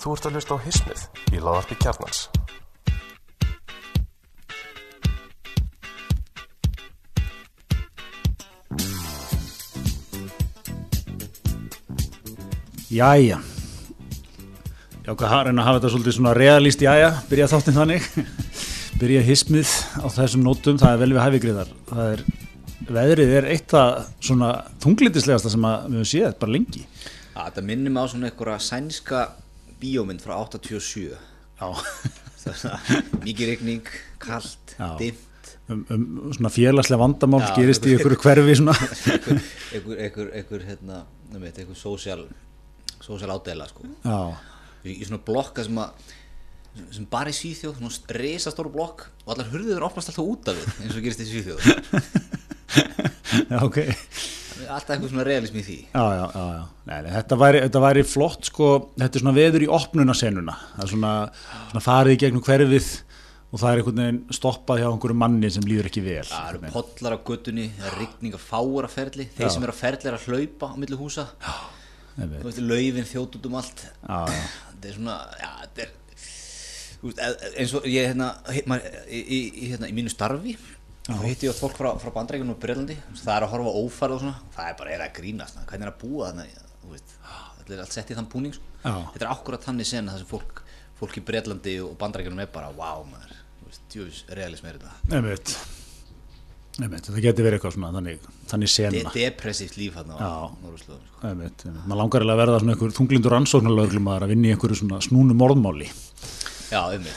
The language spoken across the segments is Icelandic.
Þú ert að hlusta á Hismið í laðarpi kjarnans. Jæja. Já, hvað har- reyna að hafa þetta svolítið svona realist jæja, byrja þáttinn þannig. Byrja hismið á þessum nótum það er vel við hæfigriðar. Það er, veðrið er eitt það svona þunglitislegasta sem að við höfum séð bara lengi Já, þetta minnum á svona einhverja sænska bíómynd frá 87 Já, Þess að mikið rigning, kalt, Já. dimmt. Um, um svona félagslega vandamál Já, gerist í einhver- einhverju hverfi svona. Einhver, einhver, hérna, nefnir, einhver sósjál sósjál ádela sko. Já, í, svona blokka sem að sem bara í Svíþjóð, svona risastóru blokk og allar hurðiður opnast alltaf út af við eins og gerist í Svíþjóð. Já, ok alltaf eitthvað svona realismi í því. Já, já, já, já. Nei, þetta, væri, þetta væri flott sko, þetta er svona veður í opnunasenuna það er svona, svona farið í gegnum hverfið og það er einhvern veginn stoppað hjá einhverju manni sem líður ekki vel það eru pollar á göttunni, það er rigning að fáur að ferli. Þeir Já. sem eru að ferli er að hlaupa á milli húsa. Laufin þjótt út um allt. Já, já. þetta er svona, þetta er e- e- eins og ég hérna, í, í, í, hérna, í mínu starfi þá hitti ég á fólk frá, frá bandreikunum og Breitlandi það er að horfa ófærð og svona. Það er bara er að grínast, hvernig er að búa veist, þetta er allt sett í þann búning sko. Þetta er akkurat þannig sen það sem fólk fólk í Breitlandi og bandreikunum er bara wow, maður, djúvis realism er þetta. Einmitt. þetta getur verið eitthvað svona þannig, þannig De sena depressíft líf hann sko. Maður langar að verða svona einhver þunglindur ansóknarlöglum að vinna í einhverju svona snúnu morðmáli já, um mig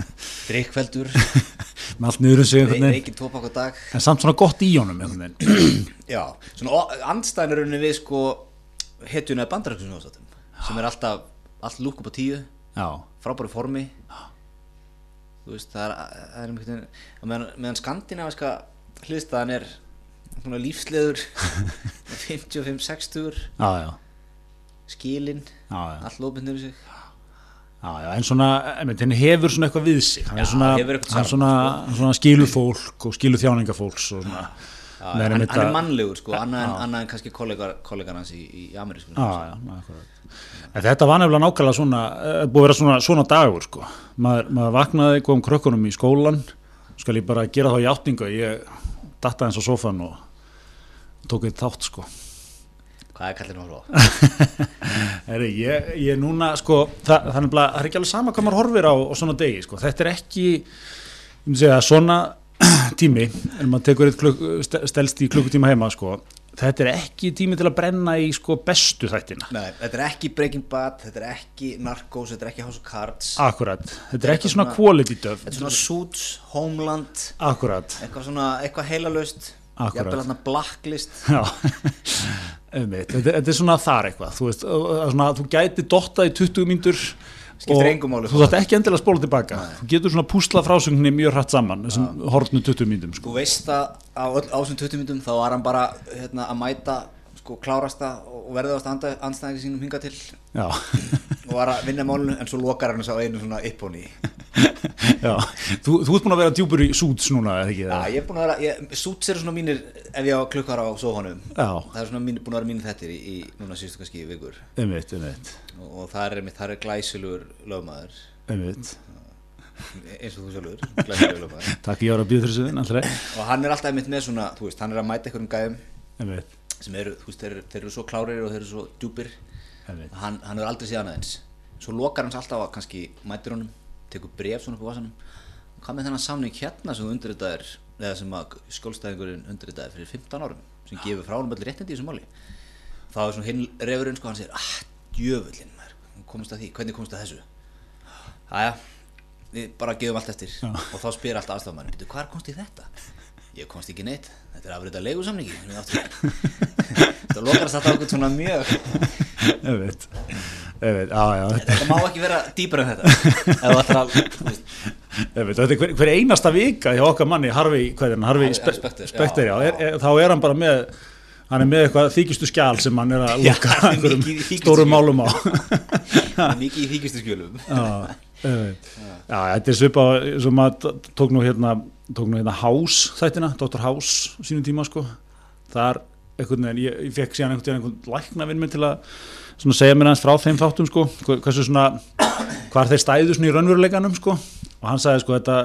drikkveldur, með allt niður um sig reykinn tópak á dag. En samt svona gott í honum Já, svona andstæðinurinn við sko hetjuna bandaræksunjóðsátum sem er alltaf, allt lúk upp á tíu. Já, frábæru formi. Þú veist, það er, það er að meðan, meðan skandinaviska hliðstæðan er svona lífsleður 55-60 já, já, skilin, já, já. allt lópið nefnir sig Já, en svona, henni hefur svona eitthvað við sig hann, er Já, svona, hann svona, svona skilur fólk og skilur þjáningafólks og svona Já, hann, hann er mannlegur sko, annað en, en kannski kollegar, kollegar hans í, í amerísku. En þetta var nefnilega nákvæmlega svona, eh, búið að vera svona, svona dagur sko. Maður, maður vaknaði, kom krökkunum í skólan, skal ég bara gera þá í átningu, ég datta eins á sofan og tók eitt þátt sko. Hvað er kallinu horfa? Heri, ég, ég núna sko, það, það, er er ekki alveg sama hvað maður horfir á, á svona degi sko. Þetta er ekki, ég myndi segja, svona tími, en maður tekur eitt stelst í klukkutíma heima sko. Þetta er ekki tími til að brenna í sko bestu þættina. Nei, þetta er ekki Breaking Bad, þetta er ekki Narcos, þetta er ekki House of Cards Akkurat, þetta er ekki svona quality döf Þetta er svona Suits, Homeland Akkurat, eitthvað svona, eitthvað heilalöst. Jafnvel hérna Blacklist. Þetta, þetta er svona þar eitthvað. Þú, veist, og- og svona, þú gæti dottað í 20 mínútur máli, þú þátt ekki endilega að spóla tilbaka þú getur svona púslað frásögninni mjög hratt saman þessum horfnu 20 mínútum sko. Þú veist að á ásum 20 minnum þá var hann bara hérna, að mæta sko klárasta og verðast andstæðingi sínum hinga til. Já, og var að vinna málinu en svo lokar hann þess á einu svona ippóni já. Þú, þú ert búin að vera djúpur í súts núna eða ekki? Já, ég er búin að vera, ég, Suits eru svona mínir ef ég á klukkar á sófanum Já. það er svona mín, búin að vera mínir þettir í, í núna síðustu kannski vikur. Einmitt, einmitt, og, og það er, er glæsilegur lögmaður. Einmitt. Eins og þú sjálfur, takk ég ára að býða þessu og hann er alltaf einmitt með svona, þú veist, hann er að mæta einhverjum gæðum einmitt, sem eru, þú veist, þeir, þeir eru svo klárir og þeir eru svo djúpir. Hann, hann er aldrei síðan aðeins svo lokar hans alltaf að kannski mætir honum tekur bref svona upp á vasanum. Hvað með þennan samning hérna sem undirritaðir eða sem að skjólstæðingurinn undirritaðir fyrir 15 árum sem gefur frá honum allir réttindi í þessu máli? Þá er svona hinn refurinn sko hann segir ah, djöfullin maður, komast að því, hvernig komast að þessu? Aðja, við bara gefum allt eftir og þá spyr alltaf aðstafmann hvað komst í þetta? Ég komst ekki neitt, þetta er afrið að leigusamningi það. Lokar alltaf okkur svona mjög. Einmitt, einmitt, já, já. Þetta þetta má ekki vera dýpar en þetta. Veist, Einmitt, þetta er hver, hver einasta vika hjá okkar manni Harvey, hvað er hann, Harvey Spe Specter, Specter, já, já, er, þá er hann bara með hann er með eitthvað þykistu skjál sem hann er að lukka er einhverjum stórum málum á. Mikið í þýkistu einmitt. já, þetta er svipa sem maður tók nú hérna tók nú hérna House þættina, Dr. House sínum tíma sko. Þar einhvern veginn, ég, ég fekk síðan einhvern veginn læknavinn minn til að segja mér aðeins frá þeim þáttum sko, hversu svona hvar þeir stæðu svona í raunveruleikanum sko. Og hann sagði sko þetta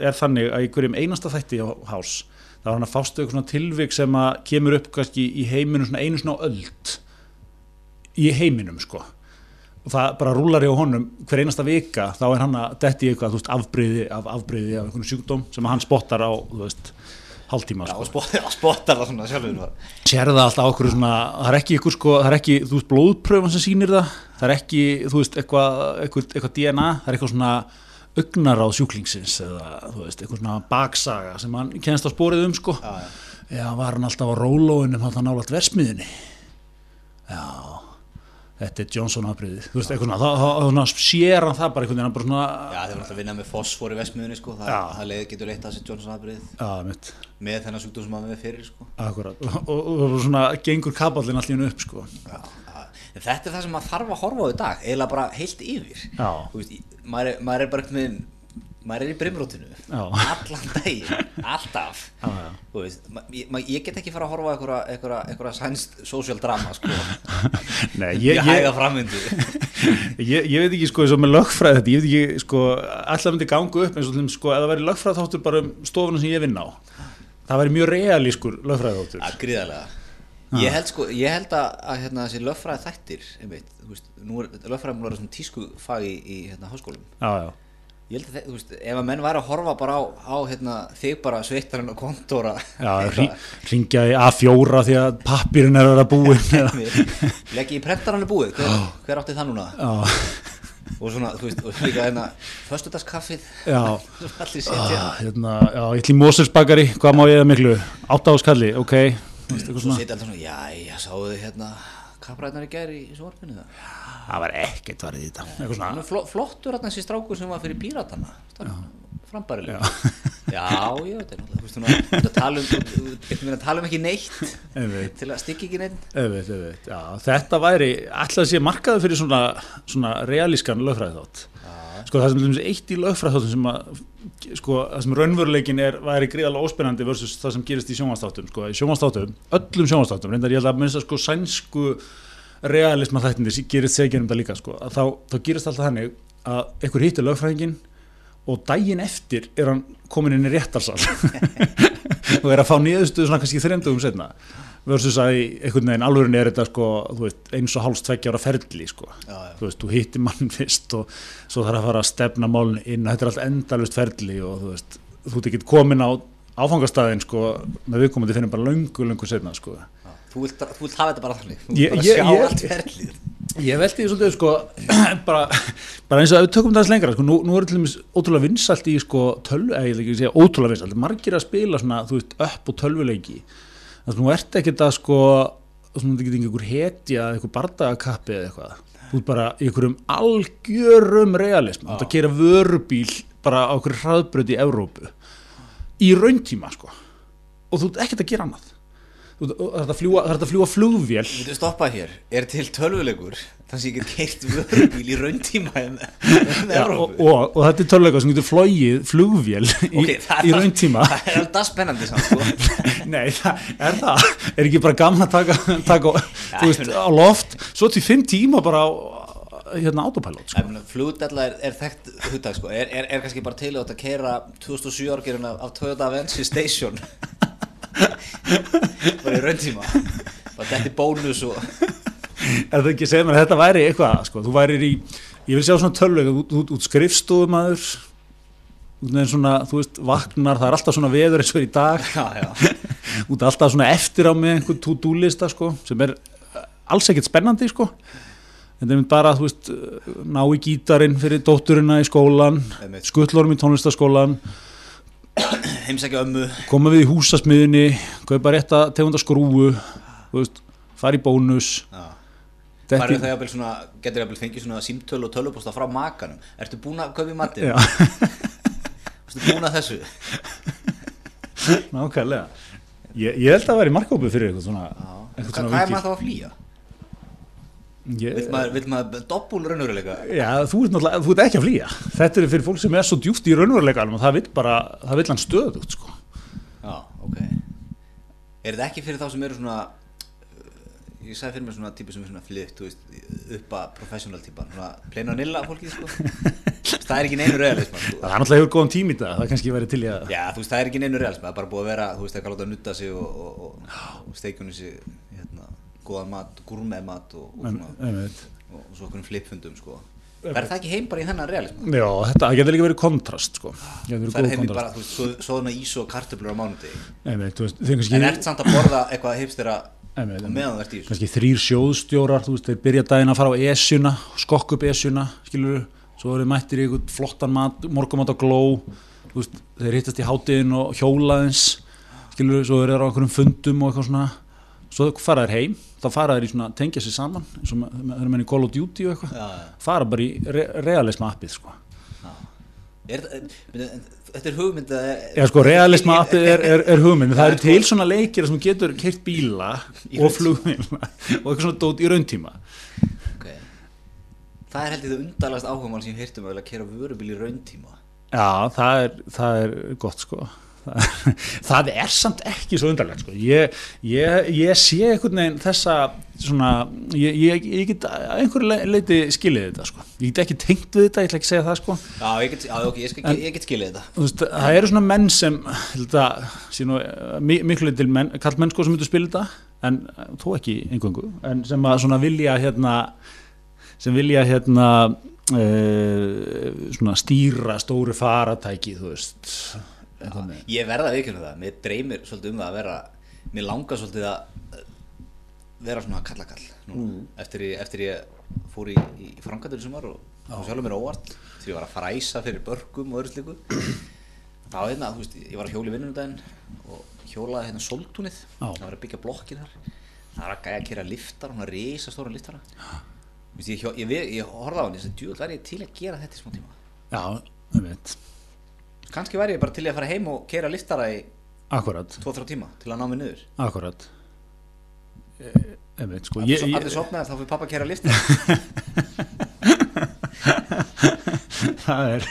er þannig að í hverjum einasta þætti á hás þá er hann að fástu eitthvað svona tilvik sem að kemur upp kannski í heiminum svona einu svona á öld. Í heiminum sko og það bara rúlar í honum hver einasta vika þá er hann að detti í eitthvað afbreyði af afbreyði af einhvern sjúkdóm sem hann spottar á hálftíma Já, sko. spottar, það svona sjálfur sér það alltaf okkur svona það er ekki ykkur sko, það er ekki þú veist, blóðpröfan sem sýnir það það er ekki, þú veist, eitthvað, eitthvað, eitthvað DNA það er eitthvað svona augnar á sjúklingsins eða þú veist, eitthvað svona baksaga sem hann kennst á spórið um sko Já, já. Já, var hann alltaf á rólóinum hann versmiðinni Já Þetta er Johnson afbreyðið Þú veist, eitthvað svona, þá- sér hann það bara einhvern veginn hann bara svona Já, þeir voru alltaf að vinna með fósfor í vestmiðunni sko. það, Já. það leið, getur leitt að sér Johnson aðbrið Já, mitt, með þennan sjúkdóm sem maður með fyrir sko. akkurat og, og, og, og svona gengur kapallin allir upp sko Já, já. En þetta er það sem maður þarf að horfa á í dag eiginlega bara heilt yfir Já. Þú veist, í- maður, er, maður er bara einhvern veginn maður er í brimrótinu allan daginn, alltaf. Já, já. Veist, ma, ég, ég get ekki fara að horfa einhverja sænst social drama sko. Nei, ég, ég, hæga ég, framvindu. Ég, ég veit ekki sko eins og með lögfræði þetta, ég veit ekki sko allar myndi ganga upp eins og dæmis, sko ef það væri lögfræði þáttur bara um stofuna sem ég vinn á það væri mjög realískur lögfræði þáttur að gríðarlega ég held sko, ég held að, að hérna, þessi löffræði þættir veist, nú er að svona tísku fag í, í hérna, háskólum Já, já ég held að, þe- þú veist, ef að menn væri að horfa bara á, á hérna, þig bara sveittarinn og kontóra Já, ringja í A4 því að pappirinn er að vera búinn eða- leggi í prentarannu búið. Hver, hver átti það núna? Já, og svona, þú veist, og líka hérna föstudagskaffið Ah, hérna, já, ég ætli í Moselsbakari, hvað má ég það miklu? Átta áskalli, ok. Þú veist, eitthvað svona, já, já, sáðu þið hérna kappræðnar í gæri í svorfinu það Það var ekkert varðið í þetta. Er fló, flottur hérna þessi strákur sem var fyrir píratana frambærilega já, ég veit það, þú veist, þú veist að tala um ekki neitt til að stikki ekki neitt einmitt, já, Þetta væri alltaf sé markaði fyrir svona, svona realískan lögfræði þátt Sko það sem eitt í lögfræði þáttum sem að sko það sem raunveruleikin er væri gríðalega óspennandi versus það sem gerist í sjónvastáttum sko, í sjónvastáttum, öllum sjónvastáttum reyndar ég held að minnst að sko sænsku realisma þættindir gerist segja um það líka sko, þá, þá gerist alltaf þannig að einhver hittir lögfræðingin og daginn eftir er hann komin inn í réttarsal og er að fá niðurstuðu svona kannski þreymdugum setna versus að í einhvern veginn alvörin er þetta sko, veist, eins og hálfs tveggja ára ferli sko, Já, já. þú veist, þú hittir mann fyrst og svo þarf að fara að stefna málun inn þetta er allt endalust ferli og þú veist, þú ert ekki komin á áfangastæðin sko, með viðkomandi finnum bara löngu, löngu setna sko. Já, þú vilt, þú vilt hafa þetta bara þannig. Þú Ég- vilt bara ég- sjá ég- allt ferlið. Ég veldi því svolítið sko bara, bara eins og ef við tökum aðeins lengra sko, nú, nú er til dæmis ótrúlega vinsalt í sko tölvu, eða ég vil ekki segja ótrúlega vinsalt margir að spila svona, þú veist, upp og tölvuleiki þannig að nú ert ekkert að sko svona þetta getur einhver hetja eða einhver bardagakappi eða eitthvað. Þú ert bara í einhverjum algjörum realism, þú að kera vörubíl bara á einhverju hraðbröð í Evrópu. Í rauntíma sko. Og þú ert ekkert að gera annað hægt að fljúga flugvél. Við veitum stoppað hér, er til tölvuleikur þannig að ég get keirt vörubíl í rauntíma með, með Já, og, og, og þetta er töluleika sem getur flogið flugvél í, Ok, það í rauntíma. Það er alltaf spennandi samt sko. Nei, það er það? Er ekki bara gaman að taka, taka þú veist, á loft? Svo til fimm tíma bara á hérna autopilot sko. Flugdella er, er þekkt hugtak sko. Er, er, er kannski bara til að keira 2007 árgerinn af, Toyota Avensis Station bara í rauntíma bara þetta er bónus og Er það ekki að segja mér að þetta væri eitthvað sko, Þú værir í, ég vil sjá svona töluleika út, út, út skrifstofumæður út með svona, þú veist, vaknar það er alltaf svona veður eins og í dag. Já, já. út alltaf svona eftir á með einhvern to-do lista sko, sem er eh, alls ekkert spennandi sko. Þetta er mynd bara þú veist eh, ná í gítarinn fyrir dótturina í skólan skuttlórum í tónlistaskólan heimsækja ömmu koma við í húsasmiðinni kaupa rétt að tegunda veist, fara í bónus já. Er- það svona, getur jafnvel fengið svona símtölu og tölupósta frá makanum ertu búin að kaupa í matinn? Já, ertu búin að þessu? nákvæmlega ég, ég held að það væri markópið fyrir eitthvað svona, hvað er maður þá að flýja? Ég- Vill maður, vill maður doppul raunveruleika? Já, þú ert þú ert ekki að flýja Þetta er fyrir fólk sem er svo djúft í raunveruleikanum og það vill bara, það vill hann stöðugt sko. Já, ok Er þetta ekki fyrir þá sem eru svona uh, ég sagði fyrir mér svona típu sem er svona flytt, þú veist, upp að professional típan, svona plain vanilla fólkið, sko það er ekki neinu realism, sko Það er náttúrulega hefur góðan tími þetta, það kannski verið til í að Já, þú veist, það er ekki neinu realism, það er bara búið að vera, þú veist, góðan mat, gúrmeð mat og, og, svona, Einmitt. og, og svo okkur flipfundum, sko. Verður það ekki heim bara í þennan realism? Já, þetta það getur líka verið kontrast sko. Verið Það er heim í bara, þú veist, svo- svoðna ís og kartöflur á mánudegi. Einmitt, veist, En ert samt að borða eitthvað Einmitt, á meðan þú ert í þessu? Kannski þrýr sjóðstjórar þú veist, þeir byrja daginn að fara á esjuna skokk upp esjuna, skilur svo eru mættir í einhvern flottan mat morgumat á gló, veist, þeir hittast í hátiðin og hjólaðins skilur, svo eru þeir á einhverjum fundum og eitthvað svona svo fara þeir heim, þá fara þeir í svona tengja sér saman, eins og með- með- þeir eru menn í Call of Duty og eitthvað, fara bara í re realisma appið sko. Er, er, er, þetta er hugmynd að Já sko, realisma appið er, er, er hugmynd. Það eru til svona leikir sem getur keirt bíla og flugmíla og eitthvað svona dót í rauntíma okay. Það er held ég það undarlegast áhugamál sem ég hýrt um að kera vörubíl í rauntíma Já, það er, það er gott sko það, er samt ekki svo undarlegt sko. Ég, ég, ég sé einhvern veginn þessa svona, ég, ég, ég get einhverju le- leiti skilið þetta sko. Ég get ekki tengt við þetta, ég ætla ekki að segja það sko. Já, ég get, já, okay, skal, ég get skilið þetta. veist, það eru svona menn sem miklu til menn, kall menn sko sem myndu spila þetta en eh, þó ekki einhverju en sem að svona vilja hérna sem vilja hérna uh, svona stýra stóru faratæki þú veist já, Ég verða að viðkynna það, mér dreymir svolítið um það að vera Mér langar svolítið að vera svona kallakall mm. eftir, eftir ég fór í, í frangatur sem var og, og sjálfur mér óvart því ég var að fræsa fyrir börgum og öðru slíku. Þá hérna, þú veist, ég var að hjóla í vinnundaginn og hjólaði hérna soltúnið það var að byggja blokkið þar. Það var að gæja að kera liftar, hún að reysa stóra liftara. Þú veist, ég, ég, ég, ég horfði á hann, ég sagði, djúvel væri ég til að gera þetta í smá tíma? Já, um veit, kannski væri ég bara til að fara heim og kera liftara í akkurat. 2-3 tíma til að ná mig niður. Akkurat. Veit, sko. So, allir ég, sopnaði þá fyrir pappa að kera liftara það er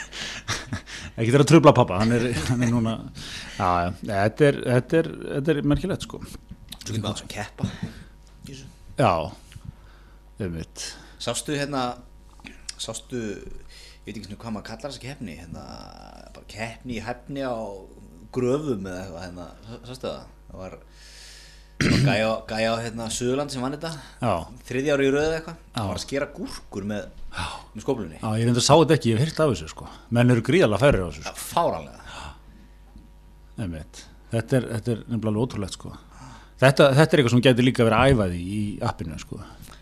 ekki þeirra að trubla pappa hann er, hann er núna já, já, þetta er, þetta er, þetta er merkilegt sko. Svo getur maður að keppa já, um veit sástu hérna sástu ég veit ekki hvað maður kallar þessa keppni hérna, bara keppni í hefni á gröfum eða eitthvað hérna, sá- sástu það? Það var, var gæja, gæja á hérna Suðurland sem vann þetta. Já, þriðja ári í röðu eitthvað. Það var að skera gúrkur með, með skóplunni já, ég reynda að sá þetta ekki, ég hef hýrt af þessu sko. Menn eru gríðalega færir á þessu sko. fáranlega veit þetta er, þetta er nefnilega ótrúlegt sko. Þetta, þetta er eitthvað sem getur líka að æfa því í appinu sko.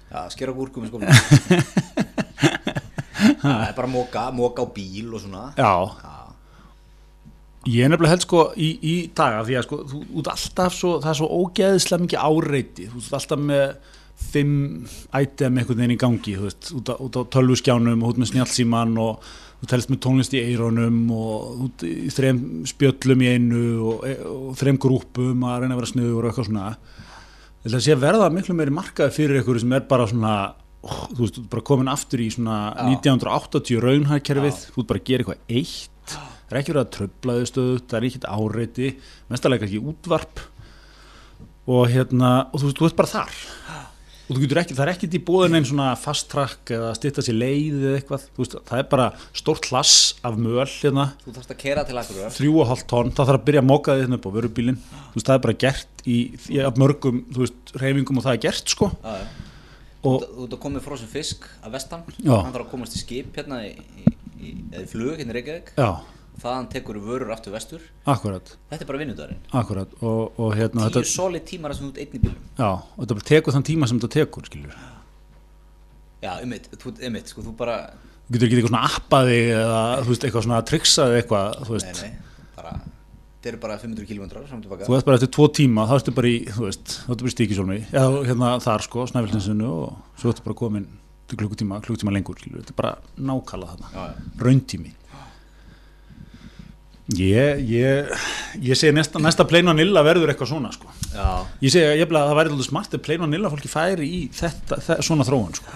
Já, skera gúrku með skóplunni það er bara móka, móka á bíl og svona. Já. Ég er nefnilega held sko í, í daga því að sko þú út alltaf svo, það er svo ógeðislega mikið áreiti, þú veist alltaf með fimm item einhvern veginn í gangi, þú veist, út á, út á tölvuskjánum og út með snjálsíman og þú telst með tónlist í eironum og út í þreim spjöllum í einu og, og þreim grúpum að reyna að vera sniður og eitthvað svona. Ég held að sé að verða miklu meiri markaði fyrir ykkur sem er bara svona ó, þú veist, þú ert bara komin aftur í svona 1980 raunhækkerfið, þú ert bara að gera eitthvað eitt það er ekki verið að tröfla þau stöðu það er ekkert áreiti, mestalega ekki útvarp. Og hérna og þú veist, þú ert bara þar. Og þú getur ekki, það er ekkert í bóðin einn svona fast track eða stytta sér leið eða eitthvað, þú veist, það er bara stórt hlass af möl hérna. Þú þarfst að kera til akkur þrjú og hálft tonn, það þarf að byrja að móka því hérna upp á vörubílinn, þú veist, það er bara gert í, í mörgum, þú veist, reyfingum og það er gert, sko. Og Þú ert að koma með frosin fisk af vestan. Já. hann þarf að komast í skip hérna í, í, í, í flug hérna í Reykjavík. Já, þaðan tekur vörur aftur vestur. Akkurat. Þetta er bara vinnudagurinn akkurat, og, og hérna tíu þetta, solid tímar sem þú ert einn í bílum já, og þetta tekur þann tíma sem þetta tekur, skilur. Já, einmitt, þú, einmitt, sko, þú bara þú getur ekki eitthvað svona appaði eða, veist, eitthvað svona triksaði eitthvað, nei, nei, bara þetta eru bara 500 km þú veist bara eftir tvo tíma, þá ertu bara í, þú veist, þá ertu bara í stíkisólmi, eða hérna þar, sko, snæfiltinsinu og svo ertu bara komin klukkutíma, klukkutíma lengur, skilur, þetta er bara nákalla þarna. rauntími ég, ég ég segi næsta, næsta plain vanilla verður eitthvað svona sko. ég segi að það væri alltaf smart að plain vanilla fólki færi í þetta, þetta svona þróun sko.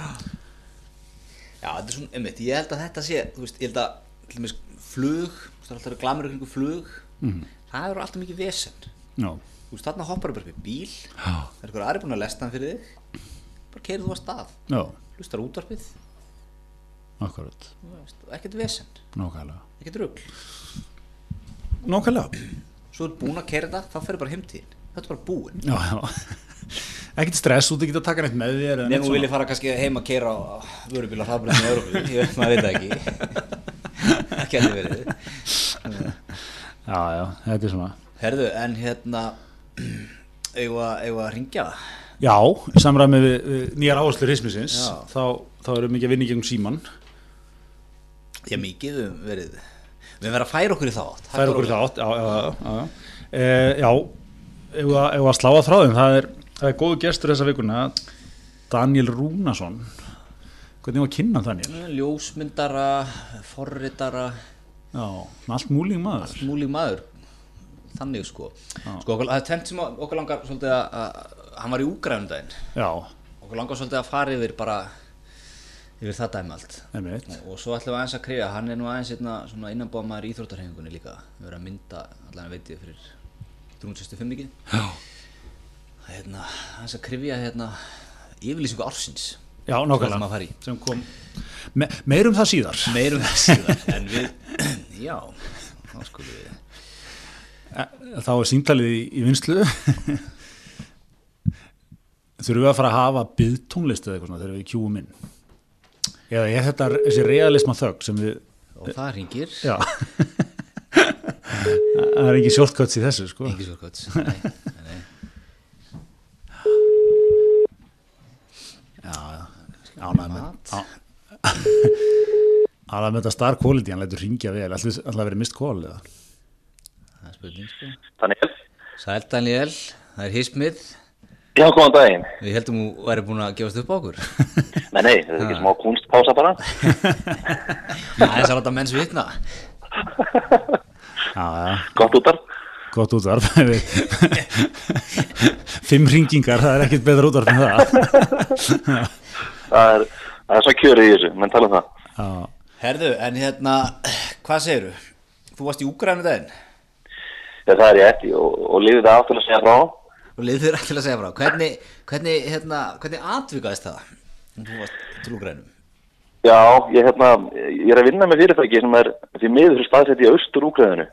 já, þetta er svona, einmitt, ég held að þetta sé veist, ég held að, dæmis, flug veist, það er alltaf glamur ykkur flug. Mhm. það eru alltaf mikið vesen. Veist, þarna hoppar upp í bíl. Já. það er eitthvað aðri búin að lesta hann fyrir þig. Bara keirðu þú að stað. Já, hlustar útvarpið, veist, ekkert vesen. Ekkert rugl, Nákvæmlega. Svo er búin að keira þetta þá ferðu bara heimtíðin, þetta er bara búin Já, já. Ekkert stress, þú ekki að taka neitt með þér nefnum svona. viljið fara kannski heim að keira á vörubíla hraðbreyðinu í Európu, ég veit það ekki. Það getur verið. Já, já, þetta er svona. Herðu, en hérna eigum við að, við ringja Já, í samræmi við, við nýjar áherslur hismisins Já. þá, þá erum mikið að vinna í gegnum síman já, mikið við verið við verið að færa okkur í þátt er okkur í þátt Já, já, já, já, já. E, já ef að, ef að sláða frá þeim. Það er, það er góðu gestur þessa vikuna Daniel Rúnason Hvernig var að kynna Daniel? ljósmyndara, forritara. Já, allt múling maður. Múlík maður. Þannig sko, sko okkur, það er tvent sem að- okkur langar svolítið að, að hann var í úgrænum daginn Já, okkur langar svolítið að fara yfir bara yfir það dæmi allt. Einmitt. Og svo ætlum við aðeins að krifja, hann er nú aðeins einna, svona innanbóðmaður í íþróttarhefingunni líka. Við erum að mynda, allan veit ég fyrir 365 mikið. Hérna, aðeins að krifja hérna, yfirlýsingu ársins. Já í. sem kom Me, Meirum það síðar. Meirum það síðan en við, já þá skulum við E, Þá er síntalið í, í vinslu Þurfum við að fara að hafa byggtónlist eða eitthvað svona þegar við kjúum inn Eða er þetta þessi realisma þögg sem við og það ringir, Já. Það er ekki shortcuts í þessu sko. Já, já Ánægð með þetta star quality, hann lætur ringja vel. Alltaf að vera mist call eða? Það er spurning sko. Daniel? Sæl Daniel, það er hismið Já, góðan daginn. Við heldum þú væri búin að gefast upp á okkur Nei, nei, þetta er ekki smá kunstpása bara. Það er svolítið að menns vitna Já, já, Gott útar. gott útvarp Fimm ringingar, það er ekkit betra útvarp en það Það er, það er svo kjörið í þessu, menn tala um það. Já, Herðu, en hérna, hvað segirðu? Þú varst í Úgrænu daginn Já, það er rétt og, og liðið það áttur að segja frá. Og liður þér til að segja frá Hvernig, hvernig, hérna, hvernig atvikaðist það? Þú varst til Úgrænum Já, ég, hérna, ég er að vinna með fyrirtæki sem er því miður staðsett í austur úgræðinu.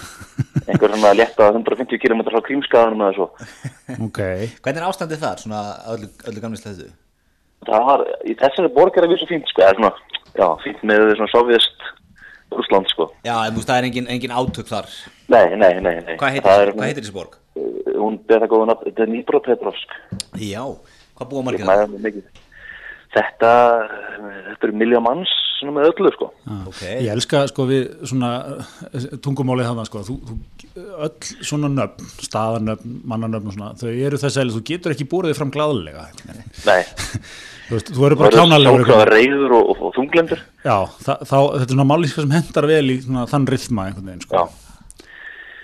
Einhver svona létta 150 km frá krímskaðanum eða svo. ok Hvernig er ástandið þar, svona öllu, öllu gamli slæðu? Það var, í þessari borg er að vísa fínt, sko, eða svona, já, fínt með svona sovjast Rússland, sko. Já, en þú veist, það er engin, engin átök þar Nei, nei, nei, nei. Hvað heitir, Það er- heitir þessi borg? Hún ber það góða nafn, þetta er Nýbrópetrovsk. Já, hvað búa margir það? mig mikið. Þetta, þetta eru miljón manns svona með öllu, sko. Ok, Ég elska sko við svona eh, tungumálið þannig sko þú, þú, öll svona nöfn, staðarnöfn, mannanöfn og svona, þau eru þess að þú getur ekki búrið þig fram gláðlega Nei, þú veist, þú eru bara það eru reyður og, og, og þunglendur. Já, þa, þá, þetta er svona mállíska sem hendar vel í svona, þann rithma einhvern veginn sko. Já.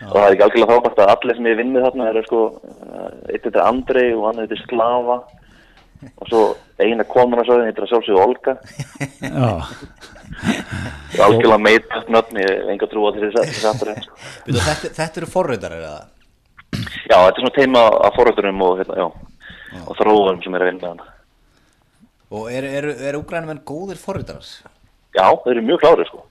Og það er ekki algjörlega frábært að allir sem ég vinni þarna eru sko, uh, eitt er Andrei og hann heitir Slava og svo eina konan að sögðin heitir að sjálfsögðu Olga. Er algjörlega meita nöfn, ég hef enga trú á þessi þessi Andrei. Sko. Þetta, þetta eru forriðar, er það? Já, þetta er svona teima af forrætturum og, hérna, já, og þróurum sem er að vinna hana. Og eru er, er Úgrænumenn góðir forriðar? Já, þeir eru mjög klárið, sko.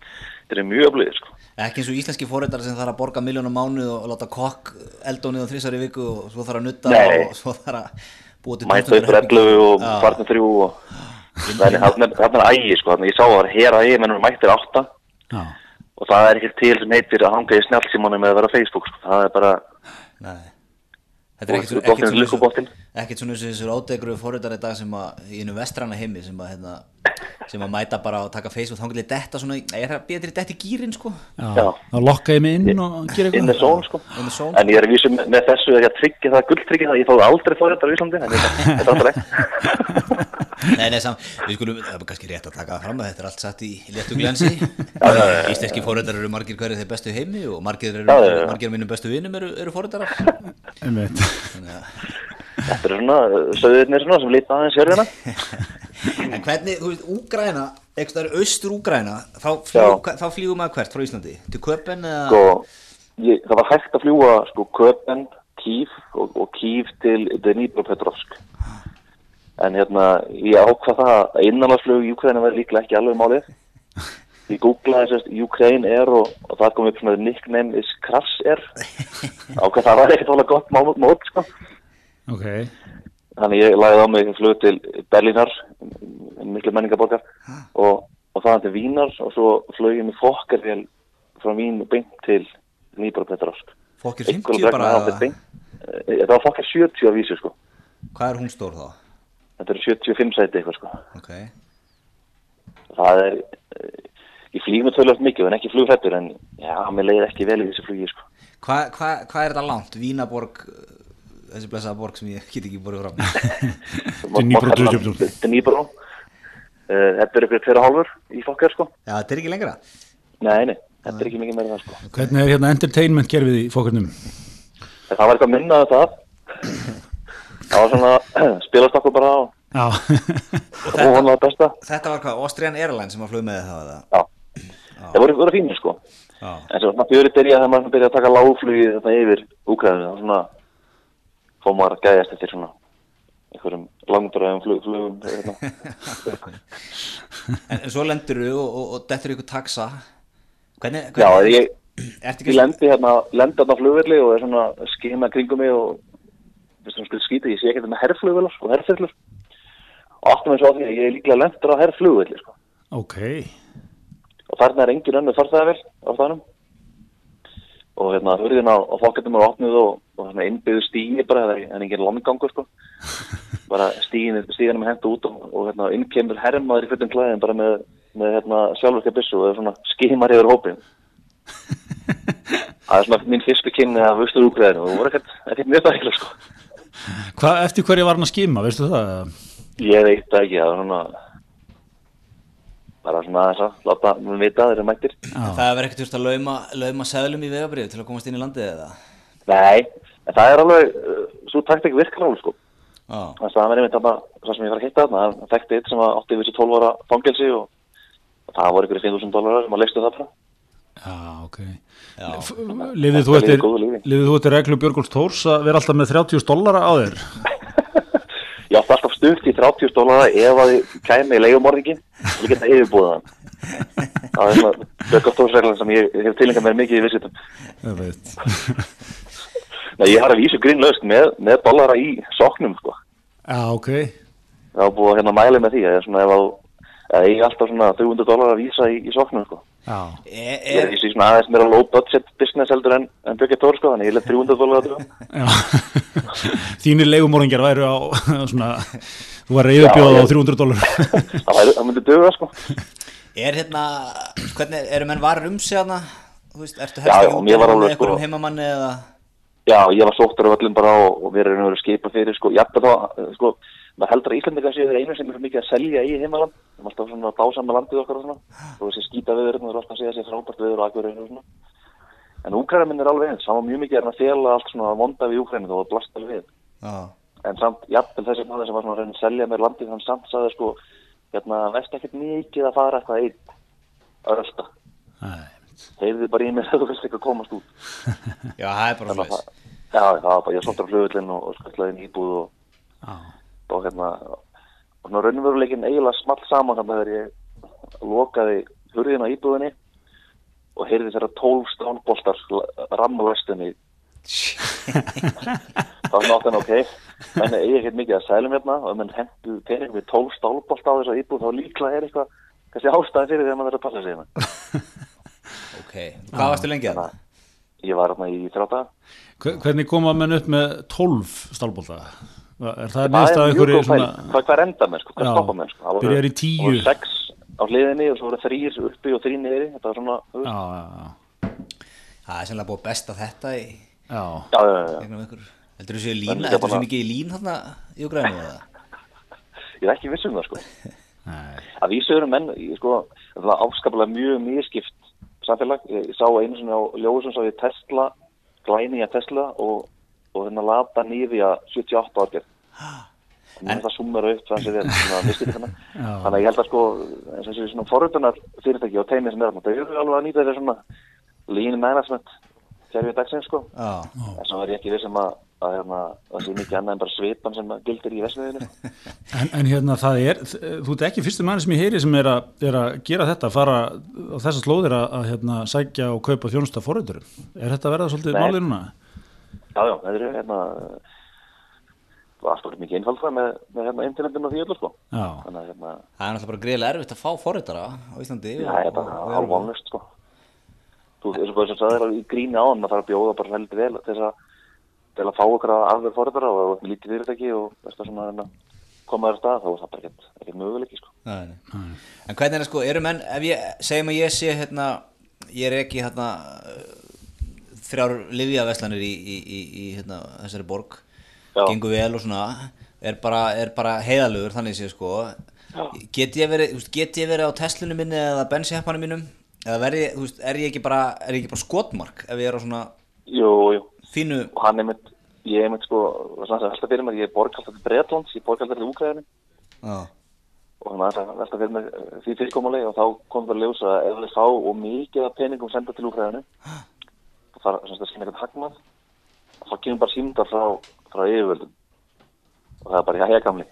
Þeir eru mjög öflugir, sko. Ekki eins og íslenski forriðar sem þarf að borga miljónum mánuð og láta kokk eldónið á þrísar í viku og svo þarf að nutta Nei. og svo þarf að búa til Mæta upp 11 og Já. farnir þrjú og... Þannig, er- þarna er ægi, sko. Þannig, ég sá að það var hera ægi, mennum mættir átta. já, og það er ekki til sem heitir að hanga í snjálfsímónu með að vera á Facebook sko. það er bara Nei. Þetta er ekkert svo- ekkert svona eins og- og þessur ádegru forriðar í dag sem að í einu vestrana heimi sem að, hérna, sem að mæta bara og taka Facebook þá getur detta svona, í- er það býða til detta í gýrin sko. Já, þá lokka ég mig inn og gera in the eitthvað zone sko. In the zone, en ég er að vísu með, með þessu er ég að tryggja það gulltryggja það, ég fáði aldrei fórhundar í Íslandi en þetta þetta er alltaf leið Nei, nei, sam, við skulum, það er kannski rétt að taka það fram að þetta er allt satt í léttu glensi Íslenski fórhundar eru margir hverju þeir bestu heimi og margir, eru, margir af mínum bestu vinum eru, eru Einmitt. Þannig að þetta er svona, söðurnir svona sem líta aðeins hérna En hvernig, þú veist, Úgræna, eitthvað er austur Úgræna, þá, fljú, þá flýgum maður hvert frá Íslandi? Til Köpen eða? sko, ég, það var hægt að fljúa sko Köpen, Kív og, og Kív til Dnipropetrovsk en hérna ég ákvað það að innanlandsflug í Ukraina verði líklega ekki alveg málið ég googlaði sérst Ukraine Air og, og það kom upp svona nickname is Crash Air ákvað það var ekkert alveg gott mót sko. Ok, þannig ég lagði á mig flug til Berlínar en miklu menningaborgar og, og það til Vínar og svo flög ég með fokkarvél frá Vín beint til Dnipropetrovsk. Fokkir Einhverjum 50 vegna bara eh, þetta var fokkar 70 af vísu sko. Hvað er hún stór þá? þetta eru 75 sæti eitthvað sko. Ok. Það er eh, ég flýg með tölvöld mikið en ekki flugfættur en já, mér leiðir ekki vel í þessu flugi sko. Hvað hva, hva er þetta langt? Vínaborg þessi blessaða borg sem ég get ekki borðið fram Dnipro 20. Dnipro Eh, þetta er ykkur tveira hálfur í fokkar sko. Já, þetta er ekki lengra. Nei, nei, þetta er ekki mikið meira en það sko. Hvernig er hérna entertainment gerfið í fókurnum? En það var eitthvað minna af það. Það var svona spilast okkur bara á. Og hún var það besta. Þetta var hvað? Austrian Airlines sem var flug með það eða? já, það voru, voru fínir sko. Já. En svo svona björið byrja þegar maður byrja að taka lágflugi þetta yfir úkræðinu þá svona maður að gæðast eftir svona einhverjum langdræðum flug, flugum hérna. En, en svo lendur þú og, og, og dettur ykkur taxa Hvernig, já, hvernig ég, Ertu ég ekki lendi hérna lendi hérna á flugvelli og er svona að skima kringum mig og skýta, ég sé ekki þetta með herrflugvelar og herrfyrlur og áttum eins og á því að ég er líklega lendur á herrflugvelli sko. ok og þarna er engin önnur farþæðavel á staðnum og hérna hurðin á, á fokketum er opnuð og, og svona innbyggðu stígi bara, það er engin landgangur sko bara stígin, stíginum er hendt út og, og hérna inn kemur herrmaður í fyrir klæðin bara með, með hérna sjálfurkja byssu og er svona skimar yfir hópin það er svona mín fyrstu kynni af austur úgræðinu og það voru ekkert, mjög dækileg sko Hvað, eftir hverju var hann að skima, veistu það? ég veit það ekki, það var svona bara svona aðeins að láta mér vita að þeir eru mættir Það er verið ekkert að lauma, lauma seðlum í vegabrið til að komast inn í landið eða? nei, en það er alveg uh, svo taktik virkar alveg sko. Já, þannig að það er einmitt þarna, það sem ég var að hitta þarna það þekkti eitt sem átti við þessi 12 ára fangelsi og, og það voru ykkur 5.000 dólarar sem að leistu það bara. Já, ok. Já. Lifið þú eftir, eftir reglu Björgóls Tórs að vera alltaf með 30 dollara á þér? ég átti alltaf stutt í 30 dólarar ef að þið kæmi í leigumorðingin og ég geta yfirbúið hann. Það er svona bjökkastórsreglan sem ég hef tilengað mér mikið í vissitum Ég veit Nei, ég har að vísu grínlaust með, með dollara í soknum sko. Já, ok það var búið að hérna mæli með því að ég er svona ef að að ég er alltaf svona 300 dólar að vísa í, í soknum sko. Já, E, ég er er, vísu í svona aðeins meira low budget business heldur en, en Björki Tór sko, þannig ég lef 300 dólar að dögum já Þínir leigumóringjar væru á svona Þú var reyðubjóð Já, á ég- 300 dólar það, væri- það myndi döga sko. er hérna, hvernig, eru menn varir um sig hana? Þú veist, ertu mér með alveg, einhverjum sko- heimamanni eða? Já, ég var sóttur af öllum bara og, og við erum verið skipa fyrir sko, jafnveg þá, eh, sko, maður heldur að Íslandika séu þeir einu sem er svo mikið að selja í heimaland. Við erum alltaf svona dásamma landið okkar og svona. Og þessi skýta viður, það er alltaf að segja sér frábært viður og akkurinn og svona. En Úkræna minn er alveg eins, hann var mjög mikið að fela allt svona vonda við Úkræna og blast alveg við. Já, en samt, jafnvel þessi maður sem var svona að að selja mér landið, hann samt sagði sko hérna, að að heyrði bara í mér að þú veist ekki að komast út. Já, það er bara að það- já, það var bara, ég sóttur á flugvillin og, og skallaði inn íbúð og, já, og hérna og svona raunveruleikin eiginlega small saman þannig þegar ég lokaði hurðin á íbúðinni og heyrði þeirra tólf stánboltar ramma vestunni. Þá var áttan ok. Menn er ekkert mikið að sælum hérna og menn hendu pening við tólf stálbolt á þess að íbúð þá líklega er eitthvað kannski ástæði fyrir því að maður er að passa sig hérna hvað varstu lengi að það? ég var hérna í Hve- Hvernig koma menn upp með 12 stálbólta? Er það neðst að er einhverju svona hvað, hvað enda með sko, hvað stoppa með sko Það voru- Byrjar í tíu. það voru sex á hliðinni og svo voru þrýr uppi og þrýr niðri þetta var svona. Já, já, já Það er sennilega búið best að þetta í Já, já, já. Heldur þú séu lína, heldur þú séu mikið í lín þarna í Ukraínu eða? ég er ekki viss um það sko nei, að vísu eru menn sko, það er afskaplega mjög mjög samfélag, ég, ég sá einu svona á ljósum sá ég Tesla, glæni að Tesla og, og hérna lata nýði að 78 árgerð en það summar upp þannig að ég held að sko eins og þessi svona forröldunar fyrirtæki og teimi sem er þarna, þau eru alveg að nýta þetta svona lean management kerfið dagsins sko. Já, en svo er ég ekki viss um að að hérna, það sé mikið annað en bara svipan sem gildir í vesmiðinu En, en hérna það er, þú ert ekki fyrstu manni sem ég heyri sem er að, er að gera þetta, fara á þessar slóðir að, að hérna, sækja og kaupa þjónusta forröldurum. Er þetta að verða svolítið málið núna? Já, já, það er hérna alltaf mikið einfaldra með, með hérna internetinu og því öllu sko. Já, þannig hérna, Það er náttúrulega bara greiðlega erfitt að fá forritara á Íslandi það er bara og- alvonlust sko. Þú, bara sem sagðir í gríni á hann að fara að bjóða bara heldur vel þess að til að fá okkur að afverð fórhættara og lítið fyrirtæki og veist það svona hérna, koma þér að stað þá er það bara ekkert, möguleiki sko Nei, nei. En hvernig er það sko, eru menn, ef ég, segjum að ég sé hérna, ég er ekki hérna þrjár livjaverslanir í, í, í, í hérna, þessari borg, Já. gengur vel og svona, er bara, er bara heiðalugur þannig sé sko, Já. get ég verið, get ég verið á Teslunum minni eða bensiheppanum mínum, eða verið, þú veist, er ég ekki bara, er ég ekki bara skotmark ef ég er á svona Jú, jú, fínu, og hann er mitt ég er mitt sko, það er alltaf fyrir mér ég er borg alltaf til Bretlands, ég borg alltaf til Úgræðinu já, og hann er alltaf fyrir mér eh, því fyrirkomuleg og þá kom það að ljósa að ef við fá og mikið af peningum senda til Úgræðinu það fara sem sagt að sína eitthvað hagnað. Þá kemur bara símdar frá, frá yfirvöldum. Og það er bara, já, ég gamli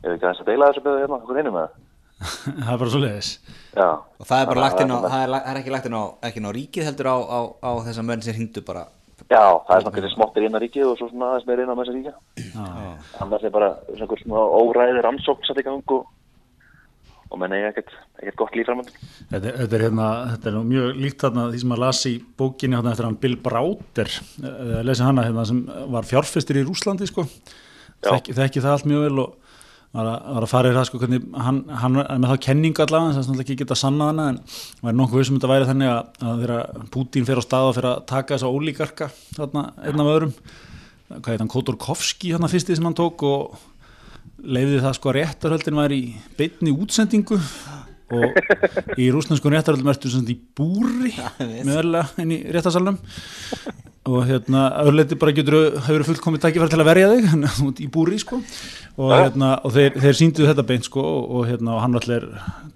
ef við ekki aðeins að deila þessu beðu hérna, okkur hinum með það? Það er bara svo leiðis. já, og það er bara lagt inn á, það, það er, það er ekki lagt inn á, ekki inn á ríkið heldur á, á, á þessa menn sem hringdu bara, já, það er svona hvernig smottir inn að ríkið og svo svona aðeins meira inn á þessa ríkja. Já. annars er bara svona óræðir ansókn satt í gang og, og menn eiga ekkert, ekkert gott líf framöndan. Þetta, er- þetta er hérna, þetta er nú mjög líkt þarna því sem að las í bókinni hérna eftir hann Bill Browder, eða lesi hana hérna sem var fjárfestir í Rúslandi sko, þekki, þekki það allt mjög vel og var að, var að fara í það sko hvernig hann, hann er með þá kenningu allavega, þess að ekki geta sannað hana en var nokkuð sem þetta væri þannig að, að þegar Putin fer á stað og fer að taka þessa ólíkarka þarna einn af öðrum hvað heit hann, Kotorkovski hérna fyrsti sem hann tók og leiði það sko að réttarhöldin var í beinni útsendingu og í rúsnensku réttarhöldum ertu sem sagt í búri meðalega inn í réttarsalunum og hérna öðruleiti bara getur hefur fullkomið tækifæri til að verja þig hann er í búri sko. Og, hérna, og þeir, þeir síndu þetta beint sko og, hérna og hann allir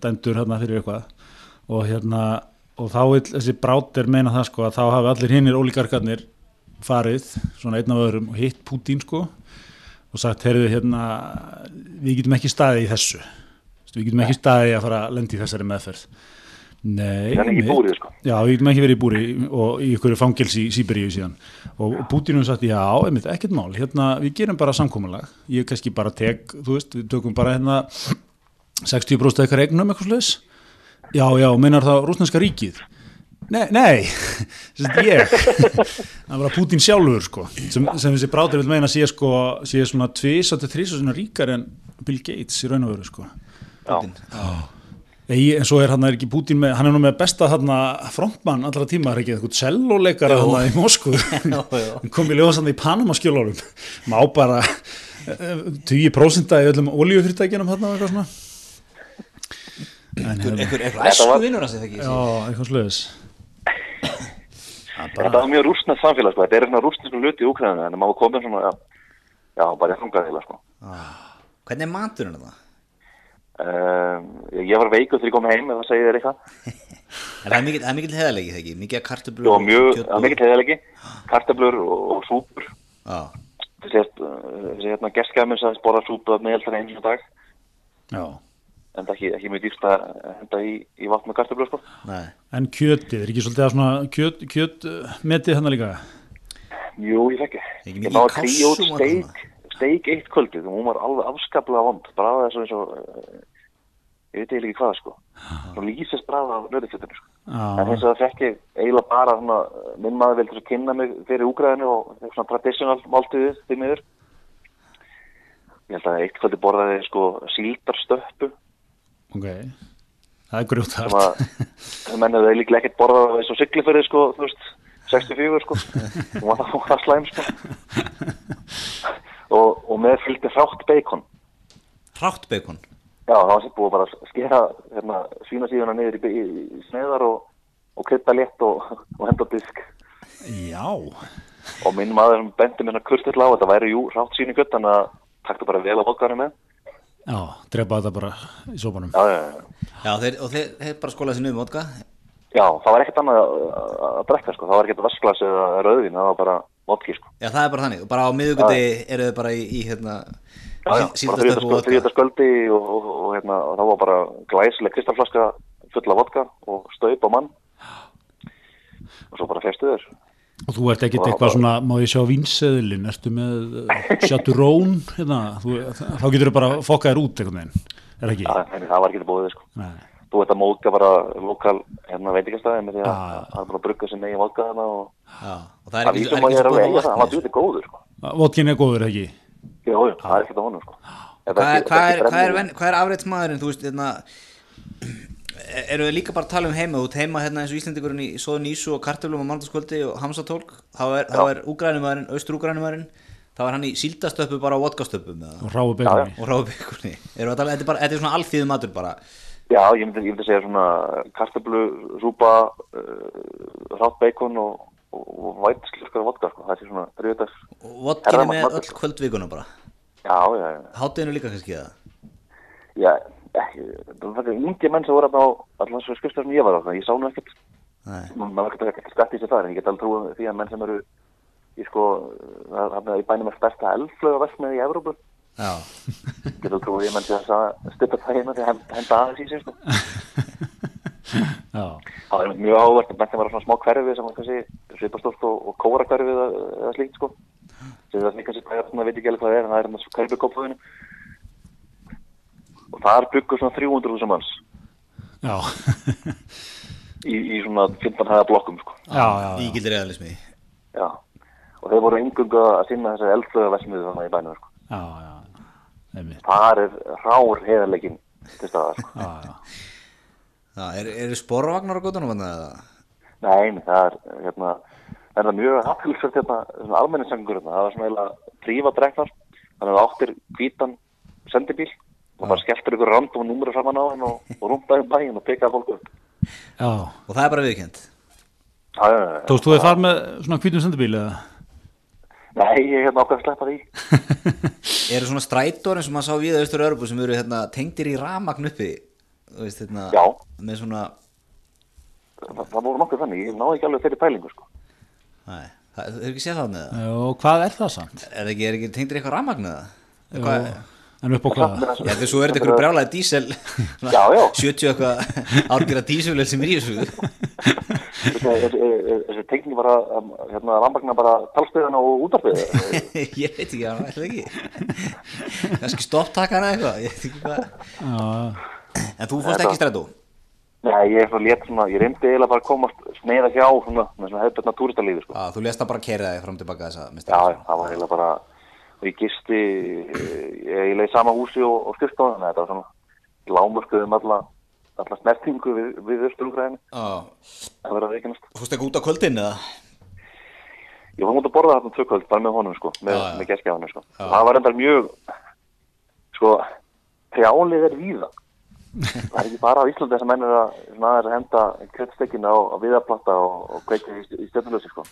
dæmdur hérna fyrir eitthvað. Og hérna og þá vil þessi brátir meina það sko að þá hafi allir hinnir ólíkarkarnir farið svona einn af öðrum og hitt Pútín sko og sagt, heyrðu hérna við getum ekki staðið í þessu við getum ekki staðið í að fara að lendi þessari meðferð. Nei, Þannig í búrið, sko. Já, við getum ekki verið í búri og í ykkur fangils í Sýberíu síðan. Og, hefur sagt, já, einmitt, ekkert mál. Hérna, við gerum bara samkomulag. Ég kannski bara tek, þú veist, við tökum bara hérna 60% eitthvað regnum eitthvað slags Já, já, meinar það rúsneska ríkið? Nei, nei, sem sagt ég. Það var Pútín sjálfur sko sem, sem þessi brátir vil meina sé sko sé svona tvís og til þrís og svona ríkar en Bill Gates í raun og veru sko já, Ei, en svo er hann er ekki Pútín með, hann er nú með besta þarna frontmann allra tíma, er ekki eitthvað celloleikara þarna í Moskvu? Jú. hann kom í ljóðsanda í Panama skjólórum má bara eh, 20% í öllum olíufyrirtækjunum þarna eitthvað svona. En einhver, hérna, Þetta æsku vinnur hans eða ekki? Já, eitthvað sluðis þetta var mjög rústnað samfélag sko. þetta er svona rústnisku hluti í Úkræðinu en maður komið svona, já, já bara í þungaðila sko. hvernig er maturinn það? Um, ég var veikur þegar ég kom heim ef það segir þér eitthvað. Það er mikill, er mikill heðalegi þegar ekki, mikið það er mikill heiðalegi kartablur og, og súpur. Já, þessi, uh, þessi hérna gestgæmur sem borða súpu með eldra einu dag. Já. en það er ekki, ekki mjög dýrst að henda í, í vatn með kartablur sko. nei. En kjötið, er ekki svolítið að svona kjöt, kjöt uh, metið hann líka? Jú, ég Ekki ég að kalsíum og steik steik eitt kvöldið. Og hún var alveg afskaplega vond. Bræða þessu eins og uh, ég veit eiginlega ekki hvað sko. Og lýsist bræða af nöðufjöldinu sko. en já, hins vegar fekk ég eiginlega bara svona, minn maður vildi svo kynna mig fyrir úgræðinu og svona traditional máltíðið því miður. Ég held að eitt kvöldi borðaði sko síldarstöppu. Ok. Það er sem grjótart að sem menn hefði líklega ekkert borðað eins og siglifyrði sko, þú veist, 64 sko. Það, hún var það slæm sko og, og með fylgdi hrátt beikon Hrátt bacon? Já, það var sér búið bara að skera hérna, svínasíðuna niður í, í, í sneiðar og, og krydda létt og, og henda disk. Já, og minn maður sem bendi mér kurtill á þetta væri jú hrátt síni gött þannig að taktu bara vel á vodkaðinu með. Já, drepa þetta bara í sópanum. Já, já, já. Já, þeir, og þeir, þeir bara skólaði sér niður vodka já, það var ekkert annað að, drekka sko, það var ekkert vasklas eða rauðin, það var bara vodki sko. Já, það er bara þannig, og bara á miðugundi eru þau bara í, í hérna Já, já, þrjóðarsköldi og, og, og, hérna, og það var bara glæsileg kristalflaska fulla vodka og staup á mann. Og svo bara festu þér. Og þú ert ekkit eitthvað svona, má ég sjá vínseðilin, ertu með uh, Chaturón, hérna, þú, þá getur þú bara fokkað þér út einhvern veginn, er það ekki? það, en það var ekki búið sko. Nei. þú veit að móka bara lokal hérna veitingastæði með því að Já, já. það er bara brugga sem megin vodka þarna og Já, og það er það að ég er alveg eiga það, hann var djúti góður sko. Vodkin er góður, er það ekki? Jú, jú, það er ekkert á honum sko. Hvað er, afreitsmaðurinn, þú veist, hérna eru við líka bara að tala um heima? Þú ert heima hérna eins og Íslendingurinn í Sóðun Ísu og Kartöflum á mándaskvöldi og Hamsatólk. Þá er, þá er úgrænumæðurinn, austur-úgrænumæðurinn þá er hann í síldastöpu bara á vodkastöpum eða, Og og ráðbyggunni eru að tala, þetta er bara, þetta er svona alþýðu matur bara. Já, ég myndi, ég myndi segja svona kartablu, súpa, uh, rátt beikon og, og, og væt slurkar vodka, sko. það sé svona þrjóðdags. og vodkinni Herramann með öll sko. kvöldvíkuna bara Já, já, já. hátíðinu líka kannski eða Já, ekki, það var ungi menn sem voru þarna á allan svo skrifstar sem ég var á það, ég sá nú ekkert, Nei. maður var ekkert skatt í sig það, en ég get alveg trúið því að menn sem eru í sko, það er í bænum er stærsta elflöga versmiði í Evrópu, já, get alveg trúið því að menn sem þess að stuppa það hérna því að henda Það er mjög áhvert að bætti var á svona smá hverfi sem kannski svipastórt og, og kóra hverfi eða, eða slíkt sko. Sem það sem kannski svona veit ekki alveg hvað það er en það er hérna svo hverfi kópaðinu og þar byggur svona 300.000 manns. Já, í, í svona 15 hæða blokkum sko. Já, já, já. ígildir realismi. Já. Og þeir voru engungu að sinna þessari eldflöga vesmiðu þannig í bænum sko. Já, já, þar er rár heðarleikin til staðar sko. Já, já. Já, er, eru sporvagnar á eða Nei, nei, það er hérna, það er það mjög aðfylgsvært hérna, svona almenningssangur hérna, það var svona eiginlega prífadregnar, þannig að það áttir hvítan sendibíl og bara skelltur ykkur rand og númur saman á hann og, og rúmdaði um bæinn og pekaði fólk upp. já. og það er bara viðkjönd Já, já, já. Tókst þú þið þar með svona hvítum sendibíl eða? Nei, ég er hérna okkar að sleppa því. eru svona strætór eins og maður sá við austur Örbu sem eru hérna, tengdir í ramagn uppi þú veist, hérna, Já. með svona Það, það voru nokkuð þannig, ég náði ekki alveg þeirri pælingu, sko. Nei, það, hefur ekki séð það með það? Já, hvað er það samt? Er það ekki, er ekki tengdir eitthvað rafmagn eða? Jú, Hvað, En upp á hvað? já, er þetta eitthvað brjálaði dísel Já, já. 70 eitthvað árgjara dísel sem er í þessu Þessi, tengning bara, um, hérna, rambagnar bara talstöðan og útarpiða. Ég veit ekki, það er ekki Kannski stopptakana eitthvað, ég veit ekki hvað En þú fórst ekki í strætó? Nei, ég er svona létt svona, ég reyndi eiginlega bara að komast sneiða hjá svona, svona hefðbjörna túristalífi, sko. Já, þú lést það bara að kerja þig fram tilbaka þessa Já, meistara. já, það var eiginlega bara, ég gisti, ég leiði sama húsi og, og skrifstofan, þannig að þetta var svona lámurkuðum alla, alla snertingu við, við Östurúgræðinu, Já, það verður að veikennast. fórst ekki út á kvöldin eða? Ég var mútið að borða þarna tvökvöld, bara með honum, sko, með, með geskjafanum, sko. Það var endar mjög, sko, trjálið er víða. Það er ekki bara á Íslandi þess að menn er að, að henda kjötstekkina á, á viðaplata og, og kveikja í, í stjórnulösi, sko.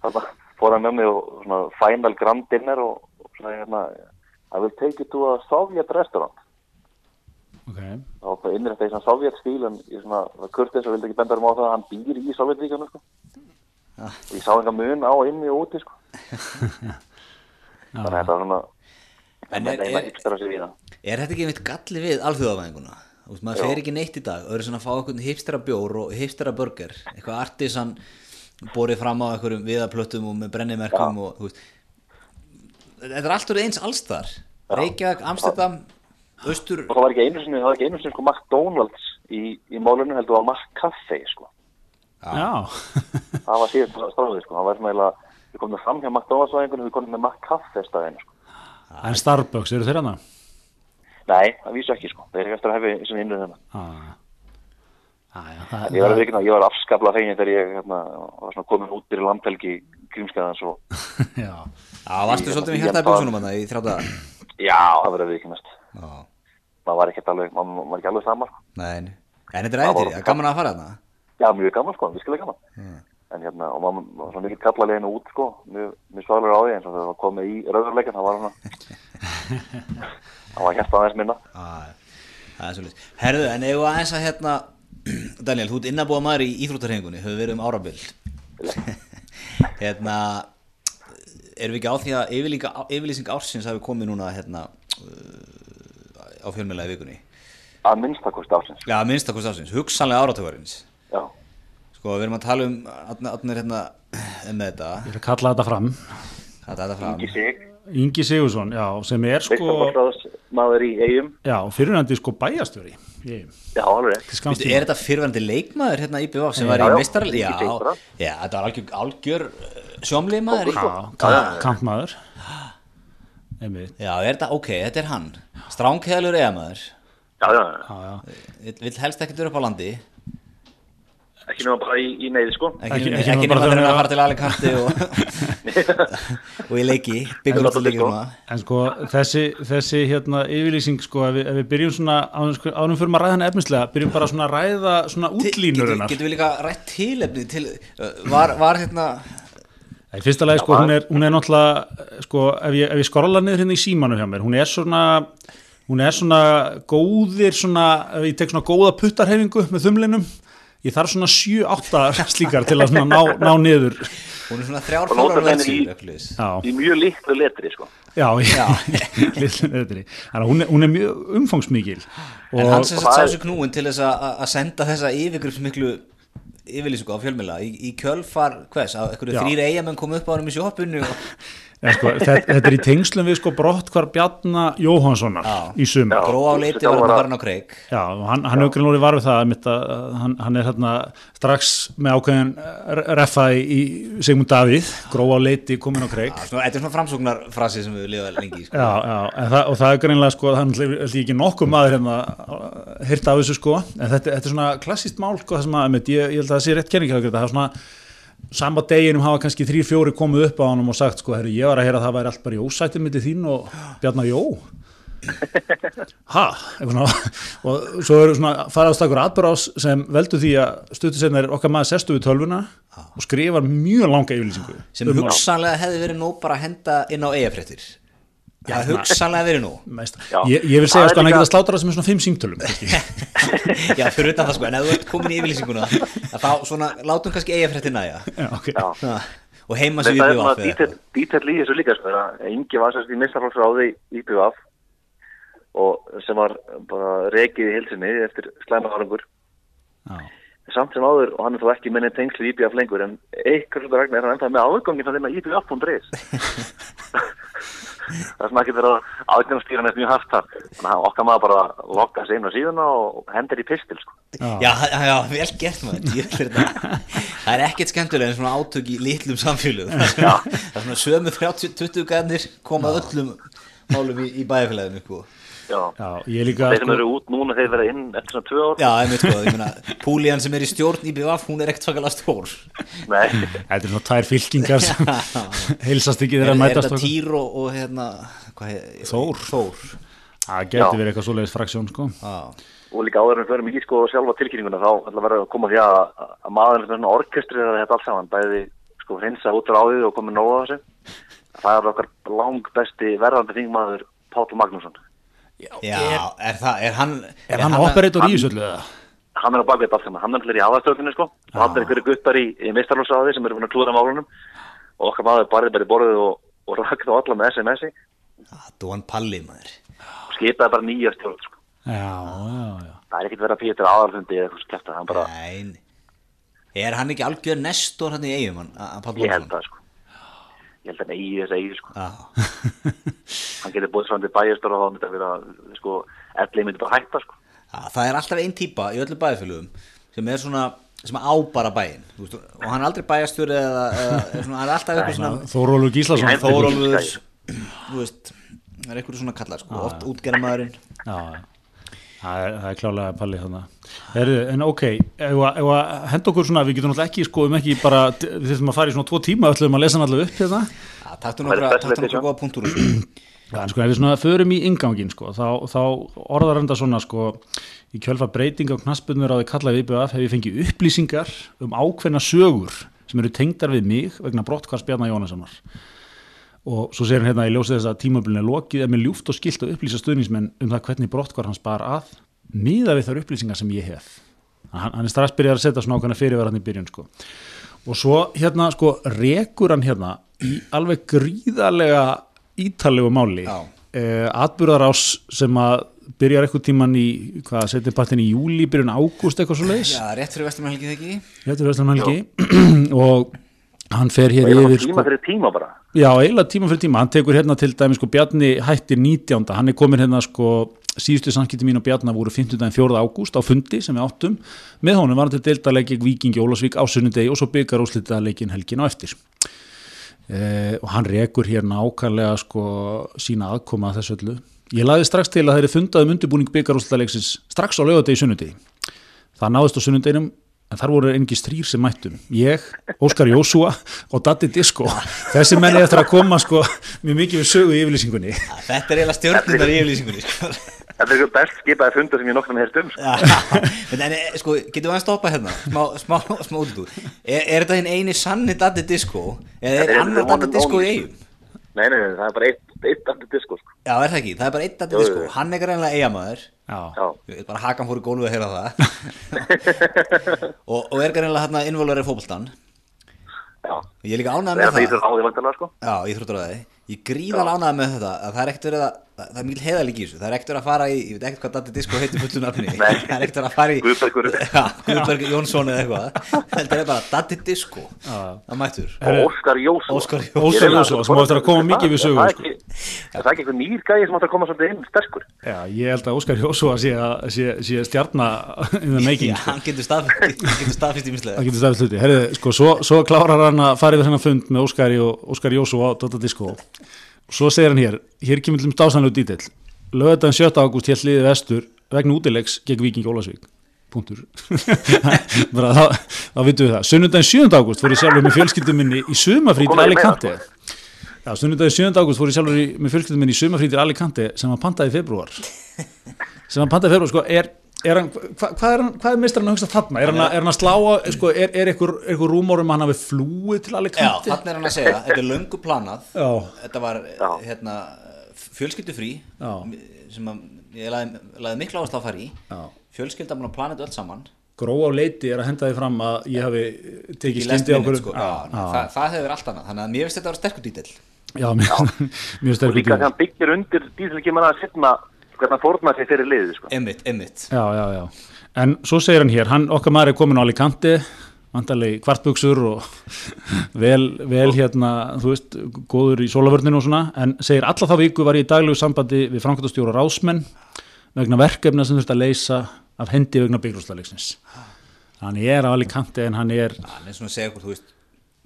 Þarna fór hann með mig og svona final grand dinner og, og svona hérna I will take you to a Soviet restaurant ok og það innrætt í svona Soviet stíl en ég svona kurtis og vildi ekki benda um á það að hann býr í Sovjetríkjanu sko. og ég sá enga mun á inni og úti sko. þannig að þetta var svona En er- er- það. Er þetta ekki einmitt galli við alþjóðavæðinguna? Þú veist, maður fer ekki neitt í dag. Og eru svona að fá eitthvað hipstera bjór og hipstera burger. Eitthvað artisan borið fram á einhverjum viðaplöttum og með brennimerkum og þú veist Þetta er allt orðið eins allstar Reykjavík, Amsterdam, Austur og það var ekki einu sinni, það var ekki einu sinni sko McDonalds í, í málunum heldur það var McCafe sko. Já, það var síðan stráðið sko. það var svona eiginlega við komum fram hjá McDonalds væðingunum við komum með McCafe staðinu sko. En Starbucks, eru þeir hana? nei, það vísu ekki sko. þeir eru eftir að hefi sem innrið þennan Já, já, já, það, ég var, að, ég var afskaplega fegin þegar ég hérna, var svona komin út fyrir landhelgi grímskaðans og já, Já, varstu Í- svolítið í- með hjartaði í- bjósunum hann í þrjáta já, það verður viðkynast Já, maður var ekki alveg, maður var ekki alveg saman sko. nei nei. En þetta er æðið, það er gaman að fara þarna? Já, mjög gaman sko, virkilega gaman en hérna, og maður maður var svona mikið kallalega hennu út sko, mjög, mjög svaglur á því eins og þegar það var komið í rauðurleikin, það var svona það var hjarta aðeins minna. Það er svolítið Herðu, en ef aðeins að hérna Daniel, þú ert innabúða maður í íþróttarhengunni höfðu verið um árabil. Hérna erum við ekki á því að yfirlýsing, yfirlýsing ársins hafi komið núna hérna uh, á fjölmjöla í vikunni? Að minnstakost minnstakost ársins, hugsanlega áratöfarins já, Sko, við erum að tala um Adnir hérna um þetta. Ég að kalla þetta fram. Er þetta fram? Ingi Sig. Ingi Sigursson, já, sem er sko maður í eigum já, fyrirhandi sko bæjastjóri já, alveg Vistu, er þetta fyrirvændi leikmaður hérna í BVF sem Já, var já, í meistarali? Ingi Já, já, þetta var algjör, algjör sjómlið maður Já, í- kamp, kampmaður. Já, er þetta, ok, þetta er hann. Stránkæðalur eðamaður já, já, já. Já, já. Vill helst ekkert vera upp á landi ekki nema bara í, í neyði sko. Ekki, Ekki- ekki, ekki nema bara þegar þegar- að fara til Alicante og, og í leiki leikur sko. núna En sko þessi, þessi hérna yfirlýsing sko ef við, ef við byrjum svona ánum, ánum fyrir maður að ræða hann efnislega byrjum bara svona að ræða svona útlínur Getum hennar getum við líka rætt tilefni til uh, var, var hérna Í fyrsta lagi sko hún er, hún er náttúrulega sko ef ég, ef ég skrolla niður hérna í símanu hjá mér hún er svona hún er svona góðir svona ef ég tek svona góða puttarhefingu með þumlinum ég þarf svona 7-8 slíkar til að ná, ná niður. Hún er svona þrjár Og velsýr í- mjög líklu letri sko. Já, já. Þannig að hún er, hún er mjög umfangsmikil. En hann sem og sagt það sá er- sig knúin til þess að að senda þessa yfirgrupsmiklu yfirlýsingu á fjölmjöla í, í kjölfar hvers, að einhverju Já. þrýr eigamenn kom upp á hann í sjóppinu og Ja, sko, þetta, þetta er í tengslum við sko brott hvar Bjarna Jóhanssonar Já. í sumar. gró á leiti þetta var hann að- farin á kreik Já, hann, hann hefur greinlega var við það að að hann, hann er hérna strax með ákveðin eh, reffa í, Sigmund Davíð, gró á leiti komin á kreik. Þetta er svona framsóknarfrasi sem við lifa lengi sko. Já, já, en það, og það er greinlega sko, hann er ekki nokkuð maður hérna hýrt af þessu sko, en þetta, þetta er svona klassíst mál sko, það sem að, ég, ég held að það sé rétt kenning það er svona, sama deginum hafa kannski þrýr fjóri komið upp á honum og sagt sko, herru, ég var að heyra að það væri allt bara í ósættum myndi þín og Bjarnar Jó. Ha, eitthvað og svo eru svona farað á stakur atbyrðás sem veldur því að stuttu senna er okkar maður sestu við tölvuna og skrifar mjög langa yfirlýsingu sem Um- hugsanlega hefði verið nóg bara að henda inn á eigafréttir Já, það hugsanlega verið. Já. Ég, ég vil Það segja er sko hann líka- að geta slátrað sem er svona fimm símtölum kannski. já, fyrir utan það sko, en ef þú ert komin í yfirlýsinguna að þá svona, látum kannski eigafréttir næja Já, okay. já og heima þetta sér er við svona BVF eða dítell dítell í þessu líka sko að Ingi var sérst í mistarfólksráði í BVF og sem var bara rekið í hilsinni eftir slæma árangur Já. samt sem áður og hann er þó ekki minni tengslu í IBF lengur en eitthvað svona vegna er hann ennþá með aðgangin það sem ekki verið að aðgangsstýran er mjög haft þar. Þannig að okkar maður bara lokka sig inn á síðuna og hendur í pistil sko. Já, já, já, vel gert maður. Er Það er ekkert skemmtilega en svona átök í litlum samfélögum. Það er svona sömu 30-20 gæðnir koma öllum málum í, í bæjarfélaginu sko. Já, ég líka þeir sem sko, eru út núna þeir vera inn eftir svona tvö ár Já, einmitt sko, ég meina Púlían sem er í stjórn í BVF, hún er ekkert svakalega stór Nei, Þetta er svona tvær fylkingar sem heilsast ekki Er, þeirra að er mætast þetta okkur. Týr og, og hérna hvað he- Þór. Þór Það geti Já. verið eitthvað svoleiðis fraksjón sko. Já, og líka áður en við förum ekki sko sjálfa tilkynninguna þá ætla að vera að koma því að, að maður er svona orkestri er þetta allt saman bæði sko hreinsa út á áðið og komið nóg á þessu það er okkar lang besti verðandi þingmaður Páll Magnússon. Já er það, er hann Er hann operator í þessu öllu eða? hann er á bakveit allt saman, hann er allir í aðastöðunni sko. Og hann er einhverju guttar í, í mistarlósaði sem eru búin að klúra málunum. Og okkar maður barið bara í borðið og, og rakta á alla með SMS-i Dóan Palli maður. Og skipaði bara nýja stjórn sko. Já, já, já. það er ekkert verið að Pétur aðalfundi eða eitthvað skæfta, hann bara, Nein Er hann ekki algjör nestor hann í eigum hann, ég held það sko ég held að hann eigi þess að eigi sko. Já, hann getur búið svona til bæjastóra og þá myndi að vera sko, elli myndi bara hætta sko. Já, það er alltaf einn típa í öllu bæjarfélögum sem er svona sem á bara bæinn þú veist, og hann er aldrei bæjastjóri eða, eða eða svona, hann er alltaf eitthvað svona Þórólfur Gíslason. Veist, það er eitthvað svona kallar sko, oft útgerðamaðurinn Já, það er, er klálega pallið þannig En ok, henda okkur svona, við getum náttúrulega ekki sko, um ekki bara, við þurfum að fara í svona tvo tíma ætlum að lesa hann allavega upp hérna. Það er nokkra, góða punktur. Já, en sko, ef við svona förum í ingangin sko, þá, þá orðar enda svona sko, í kjölfa breyting á knaspunur á því kallaði IBF hef ég fengið upplýsingar um ákveðna sögur sem eru tengdar við mig vegna brottkvars Bjarnar Jónassonar og svo segir hann hérna í ljósið þess að tímabilin er lokið er mér ljúft og skilt að upplýsa stuðningsmenn um það hvernig brottkvar hans bar að miða við þar upplýsingar sem ég hef. Hann, hann er strax byrjað að setja svona ákveðna fyrirverðan í byrjun sko. og svo hérna sko rekur hann hérna í alveg gríðarlega ítalegu máli Já. uh, atburðarás sem að byrjar eitthvað tíman í, hvað, setjum partin í júli, byrjun ágúst eitthvað svo leiðis Já, rétt fyrir vestumælgi þegar hann fer hér yfir tíma sko, fyrir tíma bara já, eiginlega tíma fyrir tíma, hann tekur hérna til dæmi sko Bjarni hættir 19. hann er komin hérna sko síðustu samskipti mín og Bjarni voru 50. 4. ágúst á fundi sem við áttum með honum var hann til deildarleiki Víkingi Ólasvík á sunnudegi og svo byggar óslitaleikin helgin á eftir eh, og hann rekur hér nákvæmlega sko sína aðkoma að þessu öllu ég laði strax til að þeir eru fundað um undirbúning byggar óslitaleiksins strax á lögadegi sunnudegi en þar voru einingis þrýr sem mættum ég, Óskar Jósúa og Datti Disco þessi menni eftir að koma sko mjög mikið við sögu í yfirlýsingunni Já, Þetta er eiginlega stjórnundar í yfirlýsingunni sko. þetta er eitthvað best skipaði fundar sem ég nokkrum hefst um sko. Já, en, eh, sko, getum við að stoppa hérna smá, smá, smá út úr er, er þetta hinn eini sanni Datti Disco eða er er annar Datti and Disco í only. eigum nei, nei, nei, það er bara eitt, eitt andur disko sko. Já, er það ekki, það er bara Jú, Disco jú. hann er greinlega eigamæður já, já, Ég veit bara hakan fór í gólfið að heyra það. Og, og er greinlega hérna fótboltan já. Ég er líka er með það í það. þessu áði vantarlega sko. Já, íþróttaræði Ég gríðal ánægð með þetta að það er ekkert verið að það er mikil heiðalík í þessu, það er ekkert að fara í ég veit ekkert hvað Datti Disco heitir fullu nafni. Það er ekkert að fara í Guðberg Jónsson eða eitthvað. Þetta er bara Datti Disco. Það mættur. Óskar Jósú Óskar Jósúa, sem á eftir að koma mikið við sögu, það er sko. ekki, er það ekki einhver nýr gæði sem átt að koma svolítið inn sterkur. Já, ég held að Óskar Jósúa sé, að- sé, sé stjarnar in the making Já, sko. hann getur hann staðfist í það mislega getur stafist hluti. Sko, svo, svo klárar hann að fara svo segir hann hér, hér kemur til um dásanlegu dítill lögðan 7. ágúst hér liðið vestur vegna útilegs gegn Víking Ólasvík punktur bara þá, þá vitum við það sunnudaginn 7. ágúst fór ég sjálfur með fjölskyldum minni í sumafrí til Komið þið Alicante Já, sunnudaginn 7. ágúst fór ég sjálfur með fjölskyldum minni í sumafrí til Alicante sem hann pantaði í februar sem hann pantaði í februar sko, er, er hann, hva, hvað er hann hvað er mistar hann að hugsa þarna? Er hann, að- er hann að slá á, sko, er, er einhver, einhver rúmor um að hann hafi flúið til Já, Alicante? þannig er hann að segja, þetta er löngu planað Já. Þetta var, Já. hérna fjölskyldufrí Já. sem að ég laði, laði mikla áherslu á að fara í Já. fjölskylda búin að plana þetta öll saman Gró á leiti er að henda því fram að ég hafi tekið skyndi á okkur sko. já, það, það hefur allt annað þannig að mér finnst þetta að vera sterkur dítill Já, mér, mér og sterkur líka þegar hann hvernig fórna sér fyrir liðið sko. Emmitt, emmitt Já, já, já. En svo segir hann hér, hann, okkar maður er komin á Alicante, vantarlega kvartbuksur og vel, vel hérna, þú veist, góður í sólavörninu og svona, en segir alla þá viku var ég í daglegu sambandi við framkvæmtastjóra rásmenn vegna verkefna sem þurft að leysa af hendi vegna byggrústalegsins. Hann er á Alicante en hann er, er svona að segja okkur, þú veist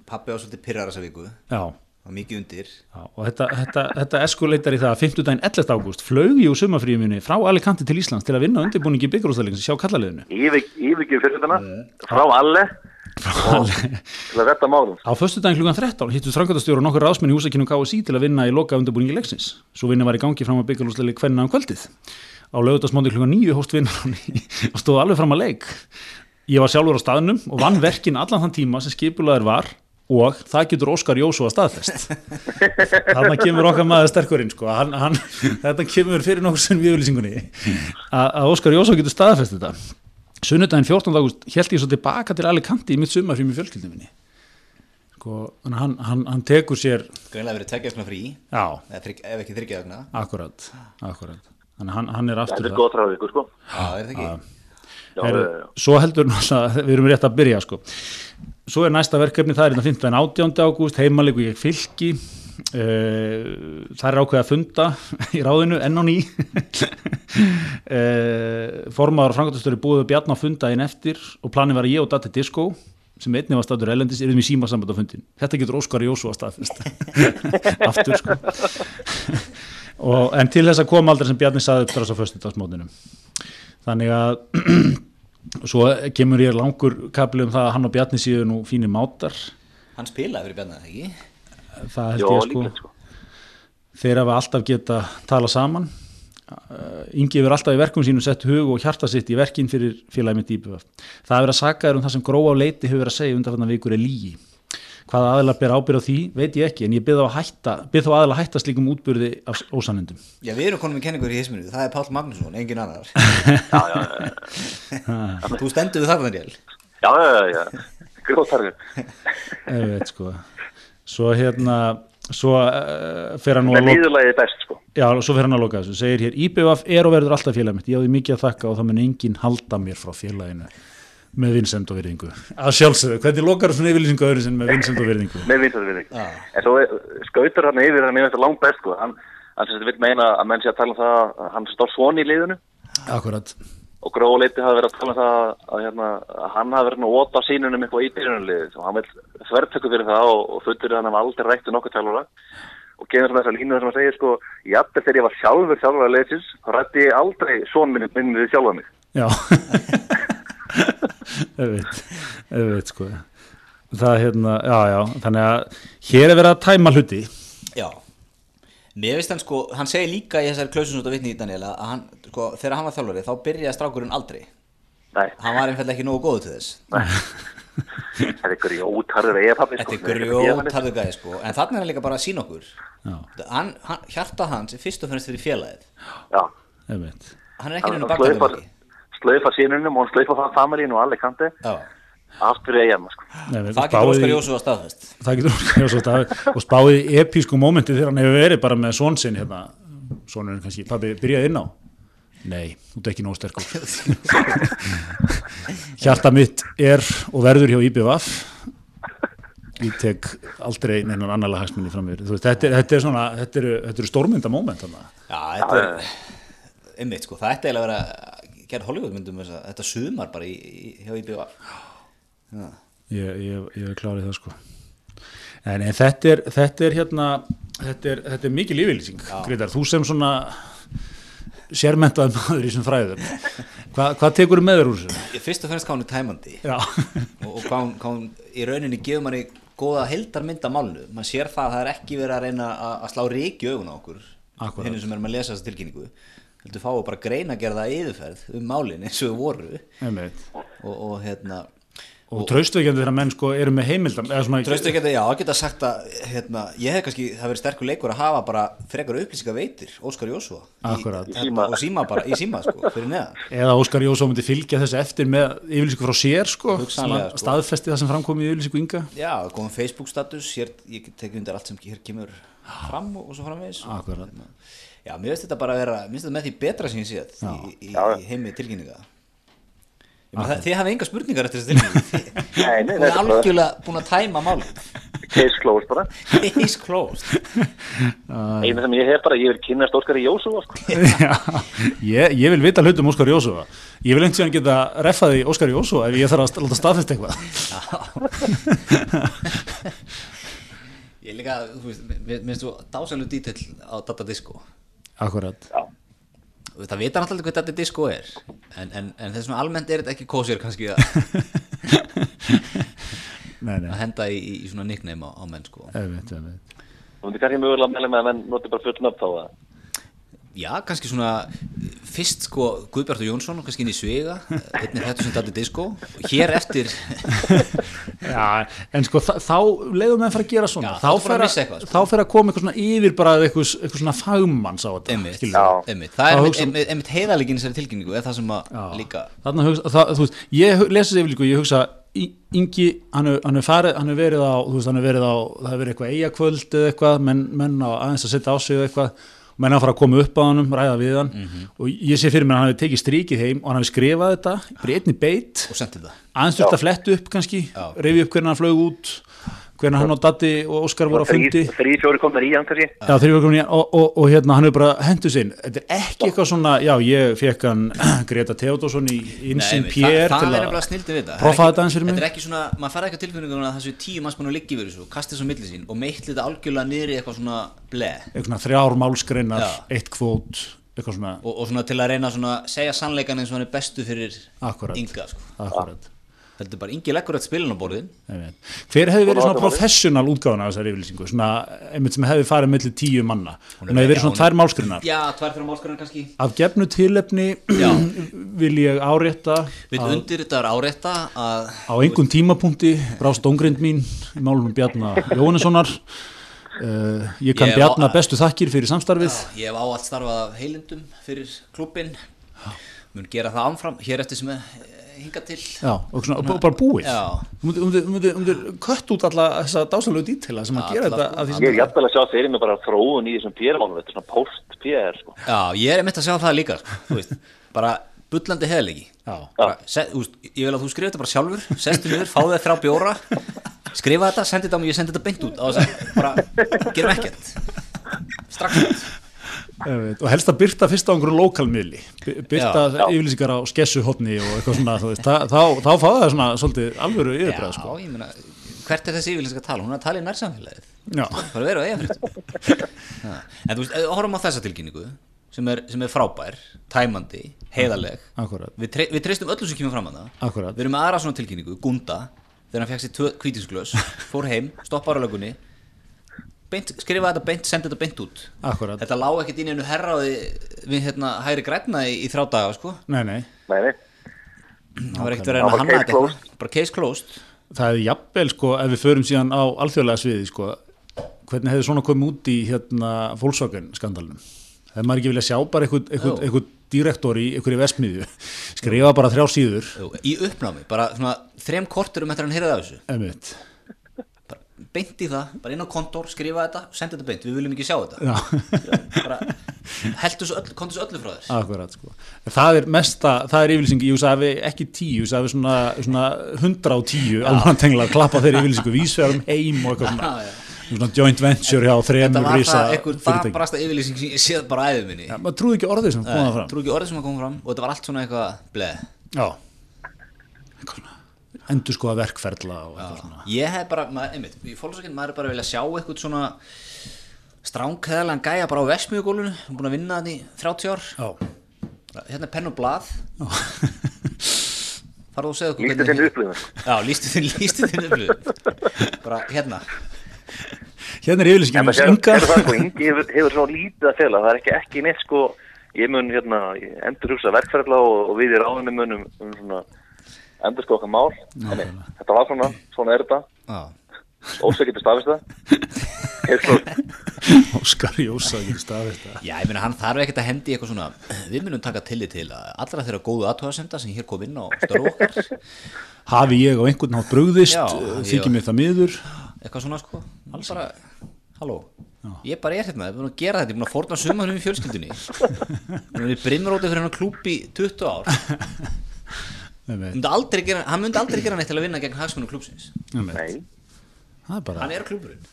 pappi á svolítið pyrrar þessa viku já, mikið undir Já, og þetta, þetta, þetta eskuleitar í það að 50 daginn 11. ágúst flög ég úr sumafríuminu frá Alicante til Íslands til að vinna undirbúningi byggjurústæðleikin sjá kallaliðinu. Yfir, yfirgjöf fyrir þetta frá alle og til að retta málum Á föstu daginn klukkan 13 hittu þrangandastjóru og nokkur rásmenn í húsakynum KSI til að vinna í loka undirbúningi leiksins. Svo vinna var í gangi fram að byggjurústæðleik hvernig á kvöldið. Á lögutasmóndi klukkan 9 hóst vinnan og stóð alveg fram að leik. Ég var sjálfur á staðnum og vann verkin allan þann tíma sem skipulaður var og það getur Óskar Jósú að staðfest þarna kemur okkar maður sterkurinn sko. hann, hann, þetta kemur fyrir nokkur sem við yfirlýsingunni að, að Óskar Jósú getur staðfest þetta sunnudaginn 14. ágúst held ég svo tilbaka til Alicante í mitt sumar fyrir mig fjölskyldum minni sko, hann, hann, hann tekur sér greinlega verið tekja svona frí já, eða þrygg- ef ekki þryggja vegna akkurat, akkurat. hann, hann er aftur er sko já, er það ekki já, Heru, já, já. svo heldur við erum rétt að byrja sko. Svo er næsta verkefni það er þetta 15. 18. ágúst heimalegur ég fylki uh, það er ákveð að funda í ráðinu enn á ný uh, formaður og frangatastöru búið Bjarn á funda einn eftir og planin var ég og Dati Disco sem einnig var staður elendis, erum í símasamband á fundin þetta getur Óskar Jósú að staðfest aftur sko og, en til þess að koma aldrei sem Bjarni saði upp þar á föstudagsmótinum þannig að svo kemur ég langur kapli um það að hann og Bjarni séu nú fínir mátar. Hann spilaði fyrir bjarnað, ekki? það held já, ég sko. sko. Þeir hafa alltaf geta tala saman. Uh, Ingi hefur alltaf í verkum sínum sett hug og hjarta sitt í verkin fyrir félagið mitt íbjöf það hefur að saka þér um það sem gróa á leiti hefur verið að segja undanfannan vikur er lígi hvaða aðeila ber ábyrð á því veit ég ekki en ég byrð á að hætta byrð þá aðeila að hætta slíkum útbyrði af ósannindum. Já, við erum konum með kenningur í hisminu, það er Páll Magnússon engin annar. Já, já, já, þú stendur við það Daniel? Já, já, já, já. gróð tarður ég veit sko. Svo hérna svo uh, fer hann að loka sko. Já, svo fer hann að loka þessu, segir hér IBF er og verður alltaf félag mitt, ég á því mikið að þakka og það mun enginn halda mér frá félaginu með vinsend og virðingu. Að sjálfsögðu, hvernig lokar svona yfirlýsingu öðru sinn með vinsend og virðingu? Með vinsættu við þig en svo skautur hann yfir hann yfir langt best sko. Hann, hann sem þetta vil meina að menn sé að tala um það að hann stór svon í liðinu. Akkurat, og gróleiti hafi verið að tala um það að, hérna, að hann hafi verið að óta sínunum eitthvað í byrjunarliði og hann vil þvertöku fyrir það og, og fullir hann hafa aldrei rættu nokkuð tjálfara og gefur svona þessa línu þar sem hann segir sko jafnvel þegar ég var sjálfur sjálfur að leiðsins þá rætti ég aldrei svon minni minni við sjálfa mig. Já auðveit, auðveit sko. Það hérna, já já þannig að hér er verið að tæma hluti. Já. Mér veist hann sko, hann segir líka í þessari klausun út af vitni í Daniel að hann, sko, þegar hann var þjálfari þá byrjaði strákurinn aldrei. Nei, Hann var einfallega ekki nógu góðu til þess. Þetta er grjótarður eða pappi Þetta er grjótarðu gæði sko. En þannig er hann líka bara að sína okkur. Já, hann, hann, Hjarta hans er fyrst og fremst fyrir félagið. Já. Auðveit Hann er ekki hann nefnum slaufa sínunum og það familínu og allir kanti allt fyrir eigin sko. Nei, það getur Óskar Jósú að staðfest. Það getur Óskar Jósú staðfest. Og spáði í epísku mómenti þegar hann hefur verið bara með svon sinn hérna, svonurinn kannski, pabbi byrjaði inn á? Nei, þú ert ekki nóg sterkur. Hjarta mitt er og verður hjá IBVF ég tek aldrei neinan annarlega hagsmunni fram yfir. Veist, þetta, er, þetta er svona, þetta eru, þetta eru stórmynda móment þannig Já, þetta er einmitt sko, það ætti eiginlega að vera gerð Hollywoodmyndum þetta sumar bara í, í, hjá IBA Já, ég, ég, ég er klárið það sko. En, en þetta er þetta er hérna þetta er, þetta er mikið lífylýsing Greitar, þú sem svona sérmentaði maður í þessum fræðum Hva, hvað tekur með þér úr þessu? Fyrst og fremst er tæmandi. Já, og, og hvað hún í rauninni gefur manni af málnu maður sér það að það er ekki verið að reyna að, slá ríki augun á okkur hinn sem erum að lesa þessa tilkynningu heldur fá bara greina gerða yfirferð um málin eins og þau voru. Og, og hérna og traustveikjandi þegar menn sko eru með heimildam að, já, að geta sagt að hérna, ég hef kannski, það verið sterkur leikur að hafa bara frekar upplýsinga veitir, Óskar hérna, og síma bara, í síma sko, fyrir neðan. Eða Óskar Jósó myndi fylgja þessu eftir með yfirlýsingu frá sér sko, sko. staðfesti það sem framkom í yfirlýsingu Inga. Já, komum Facebook status, hér, ég tekið undir allt sem hér kemur fram og, og svo framvegis. Og, Akkúrat. hérna, Já, mér finnst þetta bara að vera, mér finnst þetta með því betra sem ég séð í, í, Já. í heimi tilkynninga. Það- Þið hafið enga spurningar eftir þessi tilkynningu. Nei, nei, þetta er algjörlega búin að tæma málið. Case closed bara. Case closed. Einu sem ég hef bara, ég vil kynast Óskar í Jósú sko. Já, ég, ég vil vita hlutum Óskar Jósó ég vil einhvern síðan geta reffaði Óskar Jósó ef ég þarf að láta staðfest eitthvað. Ég er líka, þú veist, finnst þú dásanlu dítill á Data Disco Akkurat. Já, Það vita náttúrulega hvað Data Disco er. En, en, en þess vegna almennt er þetta ekki kósir kannski að, Nei, nei, að henda í, í svona nickname á, á menn sko. Einmitt, einmitt. Þú myndir kannski mögulega meðlega með að menn noti bara fulln upp þá að Já, kannski svona fyrst sko Guðbjartur Jónsson kannski inn í Svega einnig þetta sem Data Disco og hér eftir Já, en sko þá leiðum við að fara að gera svona Já, þá fer að að, eitthvað, sko. þá fer að koma eitthvað svona yfir bara eitthvað, eitthvað svona fagmanns á þetta einmitt, einmitt. það er einmitt, hugsa- einmitt, heiðalegin þessari tilkynningu er það sem að Já. líka Þarna hugsa, það, þú veist, ég lesi þessi yfirlíku, ég hugsa Ingi, hann hefur hann hefur farið, hann hefur verið á þú veist, hann hefur verið á, það hefur verið eitthvað eigakvöld eða eitthvað, menn, menn á aðeins að setja á sig eða eitthvað, og menn að fara að koma upp á hannum ræða við hann, Mhm. og ég sé fyrir mér að hann hefur tekið strikið heim og hann hefur skrifað þetta bara í einni beit, og sendi það. Aðeins þurft að flettu upp kannski, reyfi upp hvernig hann flög út hvernig hann og Datti og Óskar voru á fundi? þrý, fjóri komnar í hann kannski Já, ég var komin í og, og, og hérna hann hefur bara hendur sinn. Þetta er ekki eitthvað svona, já ég fekk hann Greta Theodorsson í einmitt, Pér það, það er að bara snildi við þetta. er þetta er ekki svona, maður fara ekki á tilfinningum að þessu tíu manns búin að liggja yfir þessu kastið svo milli sín og meitli þetta algjörlega niður í eitthvað svona ble eitthvað svona þrjár málskreinar, eitt kvót eitthvað svona, og, og svona til að reyna svona að segja sannleikan eins og hann er bestu fyrir Akkurat. Inga sko. akkurat er bara Ingi leggur þetta spilin á borðin hver hefði verið svona professional útgáðan af þessari yfirlýsingu, svona einmitt sem hefði farið millir tíu manna, hún hefði já, verið svona tvær málskreinar já, tvær fyrir málskarinn kannski. Af gefnu tilefni Já. vil ég árétta við að undir þetta er árétta að á einhvern tímapunkti brást óngrind mín í málum Bjarnar Jóhannessonar. Uh, ég kann Ég Bjarnar á- bestu þakkir fyrir samstarfið. Ég hef áallt starfað af heilindum fyrir klubbin mun gera það ánfram hér eftir sem hinga til. Já, og svona, bara búið. Þú myndir- myndir- myndir- myndir kött út alla þessa dásalegu dítila sem að gera þetta að Ég er jafnvel að sjá fyrir mig bara þróun í þessum PR-málum, þetta er svona post-PR, sko. Já, ég er einmitt að sjá það líka sko, þú veist, bara bullandi heðlegi ég vil að þú skrifa þetta bara sjálfur sestu niður, fáðu þér þrjá bjóra skrifa þetta, sendi þetta á mig, ég sendi þetta beint út bara gerum ekkert. Strax og helst að byrta fyrst á einhverju lokalmiðli By- byrta yfirlýsingar á skessuhotni og eitthvað svona það, þá, þá fá það svona svolítið alvöru yfirbræð Já, sko. ég meina, hvert er þessi yfirlýsing að tala? Hún er að tala í nærsamfélagið. Já. bara vera á eigafréttum en þú veist, horfum á þessa tilkynningu sem er, sem er frábær, tæmandi heiðaleg, við, tre við treystum öllu sem kemur fram að það Við erum með aðra svona tilkynningu, Gunda þegar hann fekk sér kvítisglös fór heim, stoppar á lögunni beint, skrifa þetta beint, sendi þetta beint út. Akkurat, Þetta lá ekkert inn í einu herraði við hérna hægri grætna í, í þrjá daga sko. nei, nei. Nei, nei. það var ekkert verið að hanna þetta. Bara case closed. Það er jafnvel sko, ef við förum síðan á alþjóðlega sviði sko, hvernig hefði svona komið út í hérna Volkswagen skandalunum hefði maður ekki vilja sjá bara einhvern, direktor í einhverju vesmiðju skrifa bara þrjá síður. Jú, í uppnámi, bara svona þrem kortur um eftir að hann heyrði af þessu. Emitt, beint í það, bara inn á kontor, skrifa þetta sendi þetta beint, við viljum ekki sjá þetta. Heldur svo öllu frá þér. Akkurat sko. Það er mesta, það er yfirlýsing ég sagði ekki tíu, sagði svona, svona hundra og tíu, alveg tengla klappa þeirri yfirlýsingu, vísverðum heim og eitthvað svona, Já, já. svona joint venture hjá þetta þremur var risa það einhver fyrirtæki. dabrasta yfirlýsing sem ég séð bara æðið minni. Já, maður trúði ekki orðið sem kom það fram. trú ekki orðið sem að koma fram og þetta var allt svona eitthvað bleð Já. Eitthvað svona Endur skoða verkferla og eitthvað svona. Ég hef bara, maður, einmitt, í fólksakinn maður er bara að vilja sjá eitthvað svona stránkæðalega gæja bara á vesmiðugólunu búin að vinna í 30 ár. Já. Hérna er penn og blað. Farðu og segðu okkur Lýstu þinn upplifun. já, lístu þinn, lístu þinn upplifun. Bara hérna. Hérna er það sko, hefur, hefur svo lítið að fela, það er ekki, ekki neitt sko, ég mun hérna endur hugsa verkferðla og, og við í ráðinu munum um svona endur sko okkar mál, nei, þetta var svona, svona er þetta, já, ósæk getur stafist það, Óskar Jósa ekki staðist það. Já, ég meina hann þarf ekkert að hendi eitthvað svona við munum taka tillit til að allra þeirra góðu aðtóðasemda sem hér kom inn á störf okkar. Hafi ég á einhvern nátt brugðist eh, ég- Þykir mér það miður. Eitthvað svona sko. Alls bara, halló. Ég bara er hérna, ég er búin að gera þetta, ég er búin að forna sumanum í fjölskyldunni. Við brimróti fyrir hann klúb í 20 ár myndi aldrei gera, hann myndi aldrei gera neitt til að vinna gegn hagsmunum klúbsins nei, er bara hann er klúburinn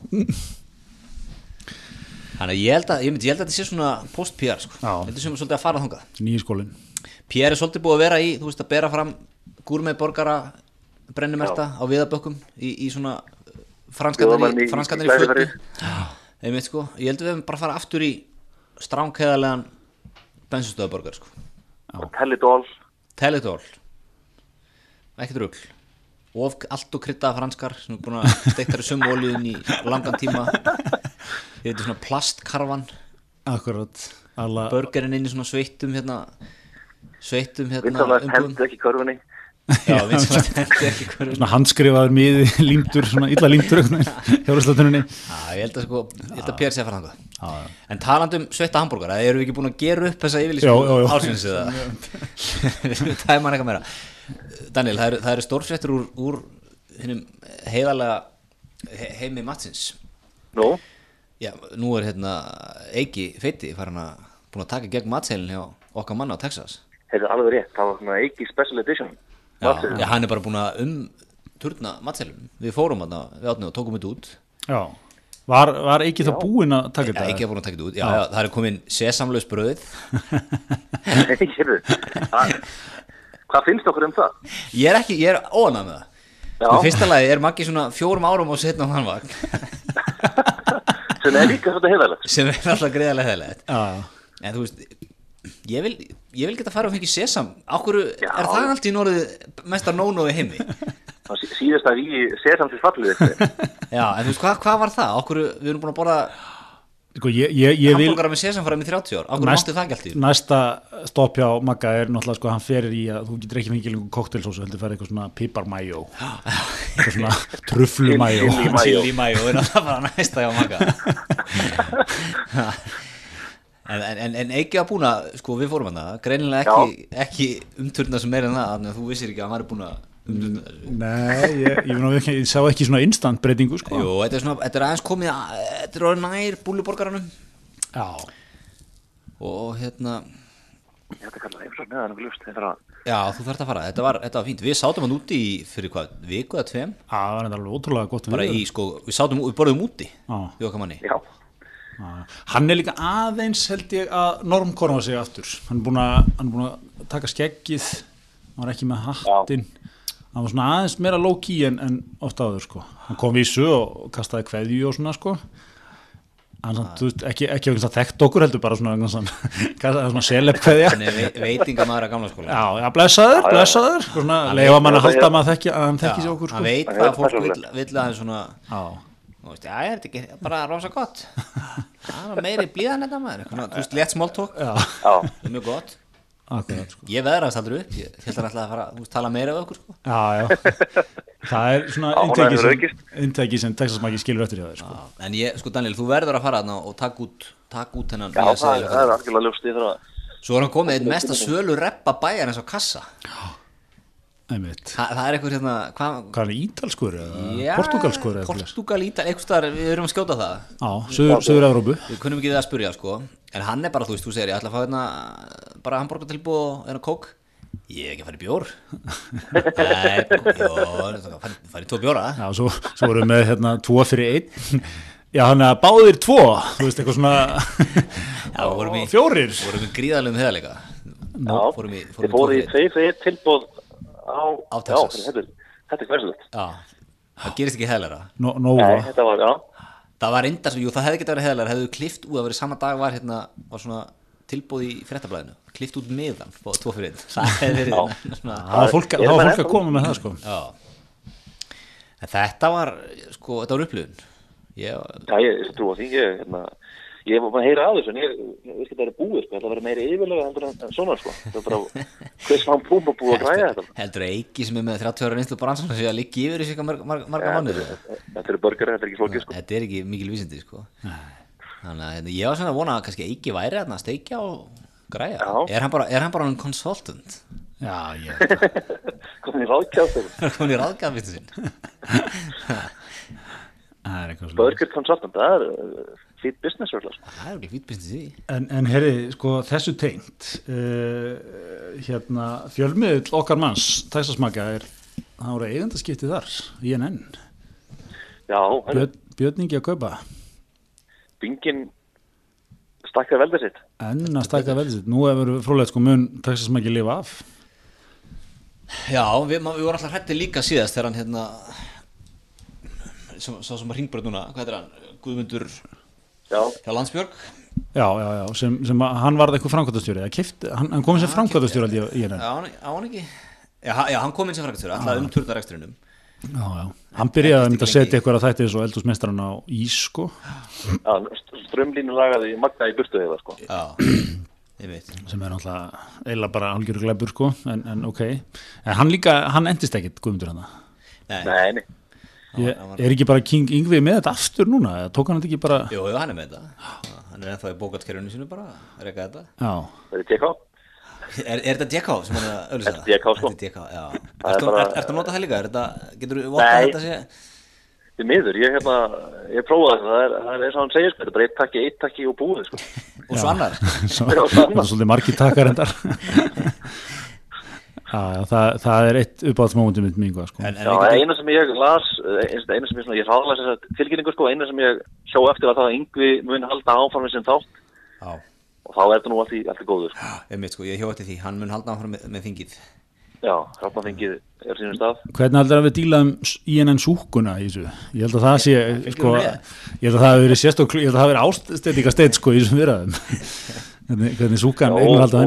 þannig að ég held að ég, myndi, ég held að þetta sé svona post-PR sko. Þetta er sem svolítið að fara þangað. Nýji skólin PR er svolítið búið að vera í, þú veist að bera fram gúrmei borgara brennumerta á viðabökkum í, í svona klæðaferðir. fötu einmitt sko, ég held að við hefum bara að fara aftur í stránkæðarlegan bensinstöðaborgar sko. Og tellidól, Teletól ekkert rugl. Of allt og kryddaða franskar sem er búin að steikta þér sömu olíun í langan tíma. Ég veit svona plastkarfan. Akkurat. Alla, burgerinn inn í svona sveittum hérna sveittum hérna vinsanlega hendur ekki körfunni, já, vinsanlega hendi ekki hverju Svona handskrifaður miði límdur Svona illa límdur Hjáraslátunni Já, ég held að sko, ég held að PR sé að fara þangað. En talandum sveitta hambúrgar Erum við ekki búin að gera upp þessa yfirlýsku eða? Það er mann eitthvað meira Daniel, það eru, það eru stórfréttur úr, úr hinnum heiðalega he, heimi matsins. Nú, Já, nú er hérna Eiki Feiti farin að búin að taka gegn matseilin hjá okkar manna á Texas. Þetta er alveg rétt, það var svona ekki special edition, Já, já hann er bara búin að um turna matseilin Við fórum hann við átnum og tókum þetta út. Já Var, var ekki þá búinn að taka þetta? ekki að búin að taka þetta út. Já, já, það er komin sesamlaus Nei, heyrðu, það- hvað finnst okkur um það? Ég er ekki, ég er óanað með það. Í fyrsta lagi er Maggi svona fjórum árum og setna á hann vagn sem er líka svolítið heiðalegt sem er alltaf greiðarlega heðilegt Já. En þú veist, ég vil, ég vil geta fara og fengið sesam Ákvöru Já. er það allt í norðið mestar nónói heimi Það sí- síðast að við séðan til fallið Já, en þú veist, hvað, hvað var það? Ákvöru, við erum búin að borða ég, ég, ég vil hambúrgara með sesam fara með 30 ár. Næst- máttu það ekki allt í næsta stopp hjá Magga er náttúrulega sko hann fer í að þú getur ekki fengið lengur koktelsósu heldur fer eitthvað svona piparmæjó eitthvað svona trufflumæjó. Chili mayo. Er bara næsta hjá Magga. En, en, en, ekki að búin að, sko við fórum hann það, greinilega ekki, ekki umturna sem meira en það, þannig að þú vissir ekki að hann var búin að. Nei, ég, ég, ég, ég, sá ekki svona instant breytingu sko. Jú, þetta er svona, þetta er aðeins komið, að, þetta er orðið nær búluborgaranum Já, og hérna, Ég ætti að kalla eins og neðan um lust þegar að já þú þarft að fara, þetta var, þetta var fínt, við sátum hann úti í, fyrir hvað, viku eða tveim, það var alveg ótrúlega gott bara í, sko, við sátum, við borðum úti, Já. Já, Já. Hann er líka aðeins held ég að normkorfa sig aftur. Hann er búin að, hann er búin að taka skeggið hann var ekki með hattinn hann var svona aðeins meira low-key en, en ofta áður sko. Hann kom vísu og kastaði kveðju og svona sko. Hann samt, þú veist, ekki, ekki að þekkt okkur heldur bara svona, að- svona Þannig ve veitingamæður að gamla skóla. já, já, blessaður, blessaður. Svona, leifa mann að halda að maður þekki að hann þekki sér okkur hann sko. veit hvað er fólk vill, vill aðeins svona, já, þú veist, já, er þetta ekki bara rosa gott. Það var meiri blíðan þetta maður, þú veist, létt er mjög gott. Akkurat sko Ég veðraðist aldrei upp, ég held að hann ætlaði að fara, þú veist, tala meira við okkur, sko. já, já það er svona Já, hefur sem, aukist. inntæki sem Texas Maki skilur eftir hjá þér sko En ég, sko Daniel, þú verður að fara þarna og taka út, taka út hennan já það, það er algjörlega ljóst í þegar að Svo er hann komið einn mesta sölu reppa bæjar eins og kassa. einmitt Þa, það er eitthvað hérna, hvað, hvað er ítalskur eða já, portugalskur? Portugal, Ítal, eitthvað staðar, við erum að skjóta það. já, söður Evrópu Við kunnum ekki það að spurja, sko. En hann er bara, þú veist, þú segir, ég ætla að fá hérna bara hambúrgar tilbúð og hérna kók. Ég er ekki að fara í bjór. Nei, jó, fara í tvo bjóra. já, svo, svo vorum við með hérna tvo fyrir einn já, hann er að báðir tvo þú veist, eitthvað svona Já, vorum í, fjórir vorum í gríðalum heðalega. Já, fórum í- fórum í þið fóru í fyrir. tvei fyrir tilbúð á, Á já, Texas. þetta, er- þetta er hversulegt Já, það gerist ekki heðalega. no, Nei, Nova, þetta var, já Það var reyndar, jú, það hefði getið verið heðalega, hefðu klift út, það verið sama dag var hérna, var svona tilbúð í fréttablaðinu, klift út miðan, fóð tvo fyrir einn. Það hefði verið Já. það var fólk, að koma með það sko já. En þetta var, sko, þetta var upplifun. Ég, Já, ég ég trú á því, ég, hérna, ég var bara að heyra á þessu, en ég, veist ekki að það er búið, sko, þetta var meiri yfirlega heldur en svona, sko, það var bara, hvers hann búið að búið að græja þetta. heldur að Eiki sem er með 30 ára reynslu bransan sem sé að liggi yfir í sig marga, mánuði. Þetta eru börgari, þetta er ekki flókið, sko. Þetta er ekki mikil vísindi, sko. Þannig að hérna, ég var svona að vona að kannski Eiki væri að steikja og græja. Já. Er hann bara, er hann bara en consultant? já, ég, Komin í Er hann komin í það er svona börgari consultant, það er fýtt business, örgulega, sko. Það er ekki fýtbynst í því. En, en herri, sko, þessu tengt uh, hérna, fjölmiðl okkar manns, Tæsasmaka er, það voru eigendaskiptið þar INN, Já, herru, Björn, Björningi að kaupa bingin stakkaði veldið sitt. enn að stækka velið sitt, nú hefur frólægt sko mun Tæsasmaki lifa af Já, við, við vorum alltaf hrætti líka síðast þegar hann hérna sá sem að ringbröð núna, hvað heitir hann? Guðmundur hjá Landsbjörg. Já, já, já, sem, sem að hann varð eitthvað framkvæmtastjóri, hann, hann kom sem framkvæmtastjóri INN. Já, hann, ekki. Já, já hann kom inn sem frækstjóri, alltaf um turnarekstrinum Já, já, hann byrjaði að mynda að setja eitthvað að þætti eins og eldúsmestran á ís, sko, já, strömlínu lagaði magna í burtu eða, sko. Já, sem er náttúrulega eiginlega bara algjörur glæpur, sko, en, en ok, en hann líka, hann endist ekkit, Guðmundur hann? Nei, Nei, nei, Ég, er ekki bara King Yngvi með þetta aftur núna, eða tók hann þetta ekki bara, Jú, hann er með þetta Hann er ennþá í bókatkerfinu sínu bara að reyka þetta já, það er TK. Er, er þetta DK sem hann er að auðvitað? Þetta er DK, sko. Þetta er DK, já Það er Ertu er, að nota það líka? Er þetta, getur þú vottað Nei. þetta sé Því miður, ég, hérna, ég prófaði það, það er, það er eins og hann segir, sko, þetta er bara eitt takki, eitt takki og búið, sko. Og svo annar Svo, Já, það það, það er eitt uppáhaldsmómentum mitt mingu, sko En, en Já, getum- eina sem ég las, eina eina sem ég, svona, ég ráðlas þess að tilkynningu, sko, eina sem ég sjó eftir var það að yngvi mun halda áfram með sinn þátt Já, og þá er þetta nú allt í, allt í góður, sko. veit sko, ég hjó eftir því Hann mun halda áfram með, með þingið Já, hráttnafengið er sínum stað. Hvernig heldur að við dílaðum INN súkuna í þessu? Ég held að það sé, sko, ég held að það hafi verið sérstokk, ég held að það hafi verið ástendinga steinn, sko, í þessum viðræðum. hvernig, hvernig súkan eignur og, halda og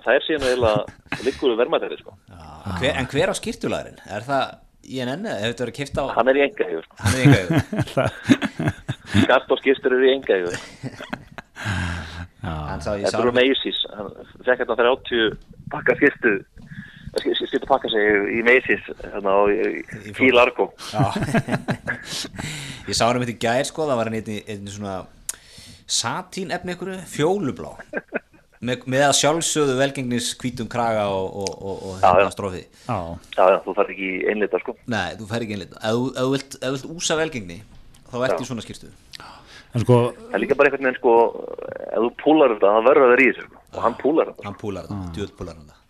að það er síðan eiginlega liggur við vermaðri, sko. hver, En hver á skýrtulagurinn? Er það verið kipt á Hann er í enga, sko. Hann er Skart og skýrstur eru í enga, Hann sá, ég sá Þetta eru Macy's, hann fekk hérna 30 pakka skýrstu, skýrstu pakka sig í Macy's, hérna á í- í. Já Ég sá hann um þetta í gær sko, það var hann einni svona satín efni ykkur fjólublá. Með, með að sjálfsögðu velgengnis hvítum kraga og, og, og, og Já, hérna já. strófið. Já, Já, já, þú þarf ekki einlita sko. Nei, þú fær ekki einlít ef, þú- ef, þú vilt- ef þú vilt úsa velgengni þá ert í svona skýrstu. En sko Það er líka bara einhvern veginn sko ef þú púlar þetta, það verður að vera í þessu sko. og hann púlar þetta. hann púlar þetta, djöð púlar hann það.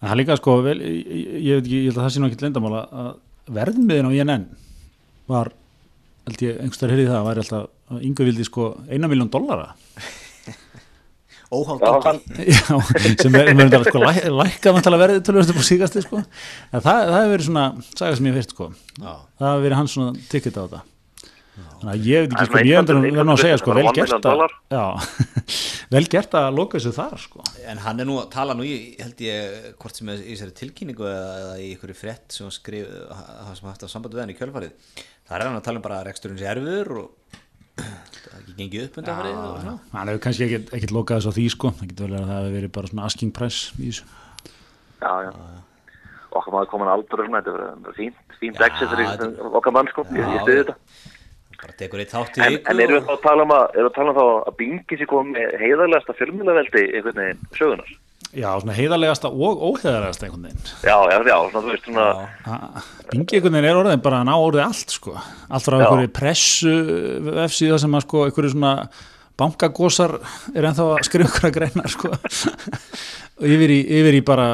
En það er líka sko, vel, ég, ég, ég, veit ekki, ég held að það sé nú ekkert leyndamál að- að verðmiðin á INN var, held ég, einhverstaðar heyrði það, væri alltaf, að Ingo vildi sko eina miljón dollara. dóttir. hann, Já, sem er, er er, sko, læ, lækka verðið tölvöld upp á síkasti sko. En það, það hefur verið svona, saga sem ég heyrt sko, Já. það hefur verið hans svona ticket á þetta. Þannig að ég veit Það ekki sko, ég endur verður nú að segja sko, vel gert að, vel gert að loka þessu þar sko. en hann er nú að tala nú í, held ég hvort sem er í þessari tilkynningu eða, eða í einhverju frétt sem hann skrif það sem haft að samband við hann í kjölfarið það er hann að tala um bara að reksturinn sé erfiður og það er ekki gengið upp undan og svona. Hann hefur kannski ekkert, ekkert lokað þessu á því sko, það getur vel verið að það hefur verið bara svona asking price í þessu. já, já okkar maður komin aldur þetta er fínt fínt exit fyrir okkar mann sko, ég, ég stuði þetta bara tekur eitt þátt í En, en erum við þá að tala um að, að tala um þá að Bingi sér komið með heiðarlegasta fjölmjölaveldi einhvern veginn sögunar? Já, svona heiðarlegasta og óheiðarlegasta einhvern veginn. Já, já, já, svona þú veist svona, Bingi einhvern veginn er orðin bara að ná orðið allt sko. Allt frá einhverju pressu F-síða sem að sko einhverju svona bankagósar er ennþá að skrifa einhverja greinar sko. og yfir í, yfir í bara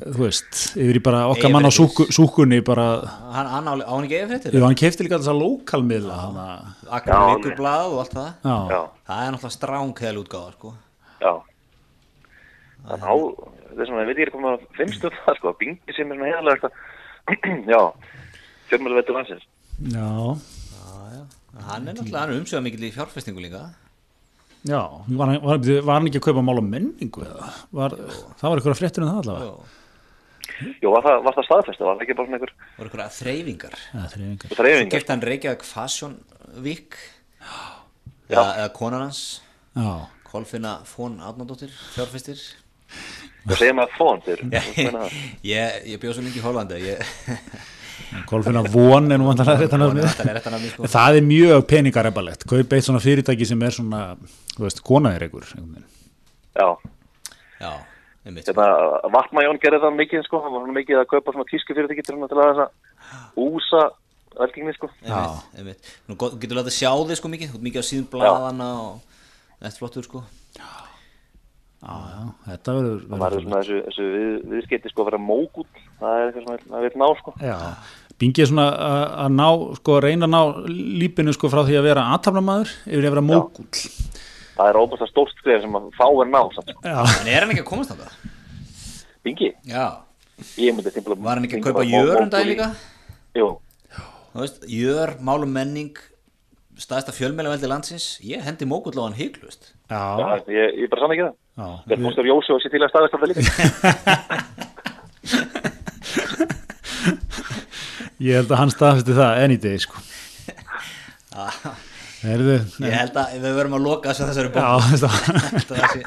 þú veist, yfir í bara okkar mann á súku, súkunni bara, hann, hann á, á hann ekki eða fréttir jú, hann kefti líka þess að lókalmiðla hana, Akkur Já, vikublað og allt það já, já, það er náttúrulega stránkæðal útgáða sko. já. Það er svona, ég veit ekki hvað maður finnst um það, sko, að Bingi sér með svona heiðarlegasta, já, fjölmjölaveldi landsins. já, hann er náttúrulega hann er umsöða mikill í fjárfestingu líka. Já var, hann- var, var hann ekki að kaupa mál á menningu eða? Var, það var einhverja fréttur um það allavega? Og Jú, var það, var það staðfest, var það ekki bara svona einhver voru einhverja þreyfingar þreyfingar? kefti hann Reykjavík Fashion Week. Já. eða, eða konan hans. Já, Kolfinna Fón Átnandóttir fjárfestir Það segja maður fón þér. ég, ég bjóð svo lengi í Hollandi ég, Kolfinna von er nú rétt að nafnið. það er réttan af mér sko Það er mjög peningarebalett, kaup eitt svona fyrirtæki sem er svona, þú veist, konaðir veginn. Já, já, einmitt sko. hérna, Vatnmajón gerði það mikið, sko, hann var mikið að kaupa svona tísku fyrirtæki til hann til að þess að úsa velgengni, sko. einmitt, einmitt. Nú gott- þú getur látið sjá þig sko mikið mikið á síðum blaðana og þetta flottur sko já, þetta verður, Það var svona þessu, þessu við, viðskeiti, sko, að vera mógúll, það er eitthvað sem það vil ná, sko. Já, Bingi er svona að ná, sko, að reyna að ná lípinu sko frá því að vera aðtafnamaður yfir að vera mógull. Það er óbúinst að stórt skrif sem að fá er ná, samt, sko. En er hann ekki að komast á það? Bingi, já, ég myndi simpla... var hann ekki að kaupa jör um daginn líka? Jú, þú veist, jör, málum menning staðista fjölmjölaveldi landsins ég hendi mógull á hann hygglust já, ég, ég bara sann ekki það. já. Þegar fórstur Jósi og sér til að staðast af það líka. Ég held að hann staðfesti það any day, sko. Herðu, ég held að við verum að loka þessu þessari já, bók það Þetta var sé-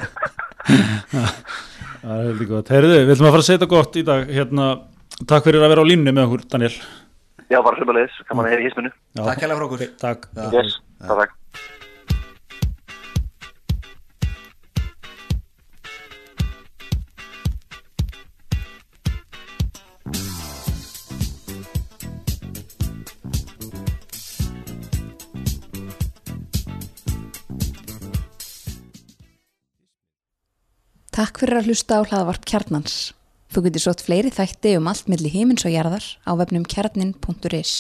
það er heldur gott. Herðu, við ætlum að fara að setja gott í dag, hérna, takk fyrir að vera á línni með okkur, Daniel. Já, bara sömulegis, kann man heyra í hisminu. Takk hérlega frá okkur Takk. Yes, takk. Takk fyrir að hlusta á hlaðvarp Kjarnans. Þú getur sótt fleiri þætti um allt milli himins og jarðar á vefnum kjarnin.is.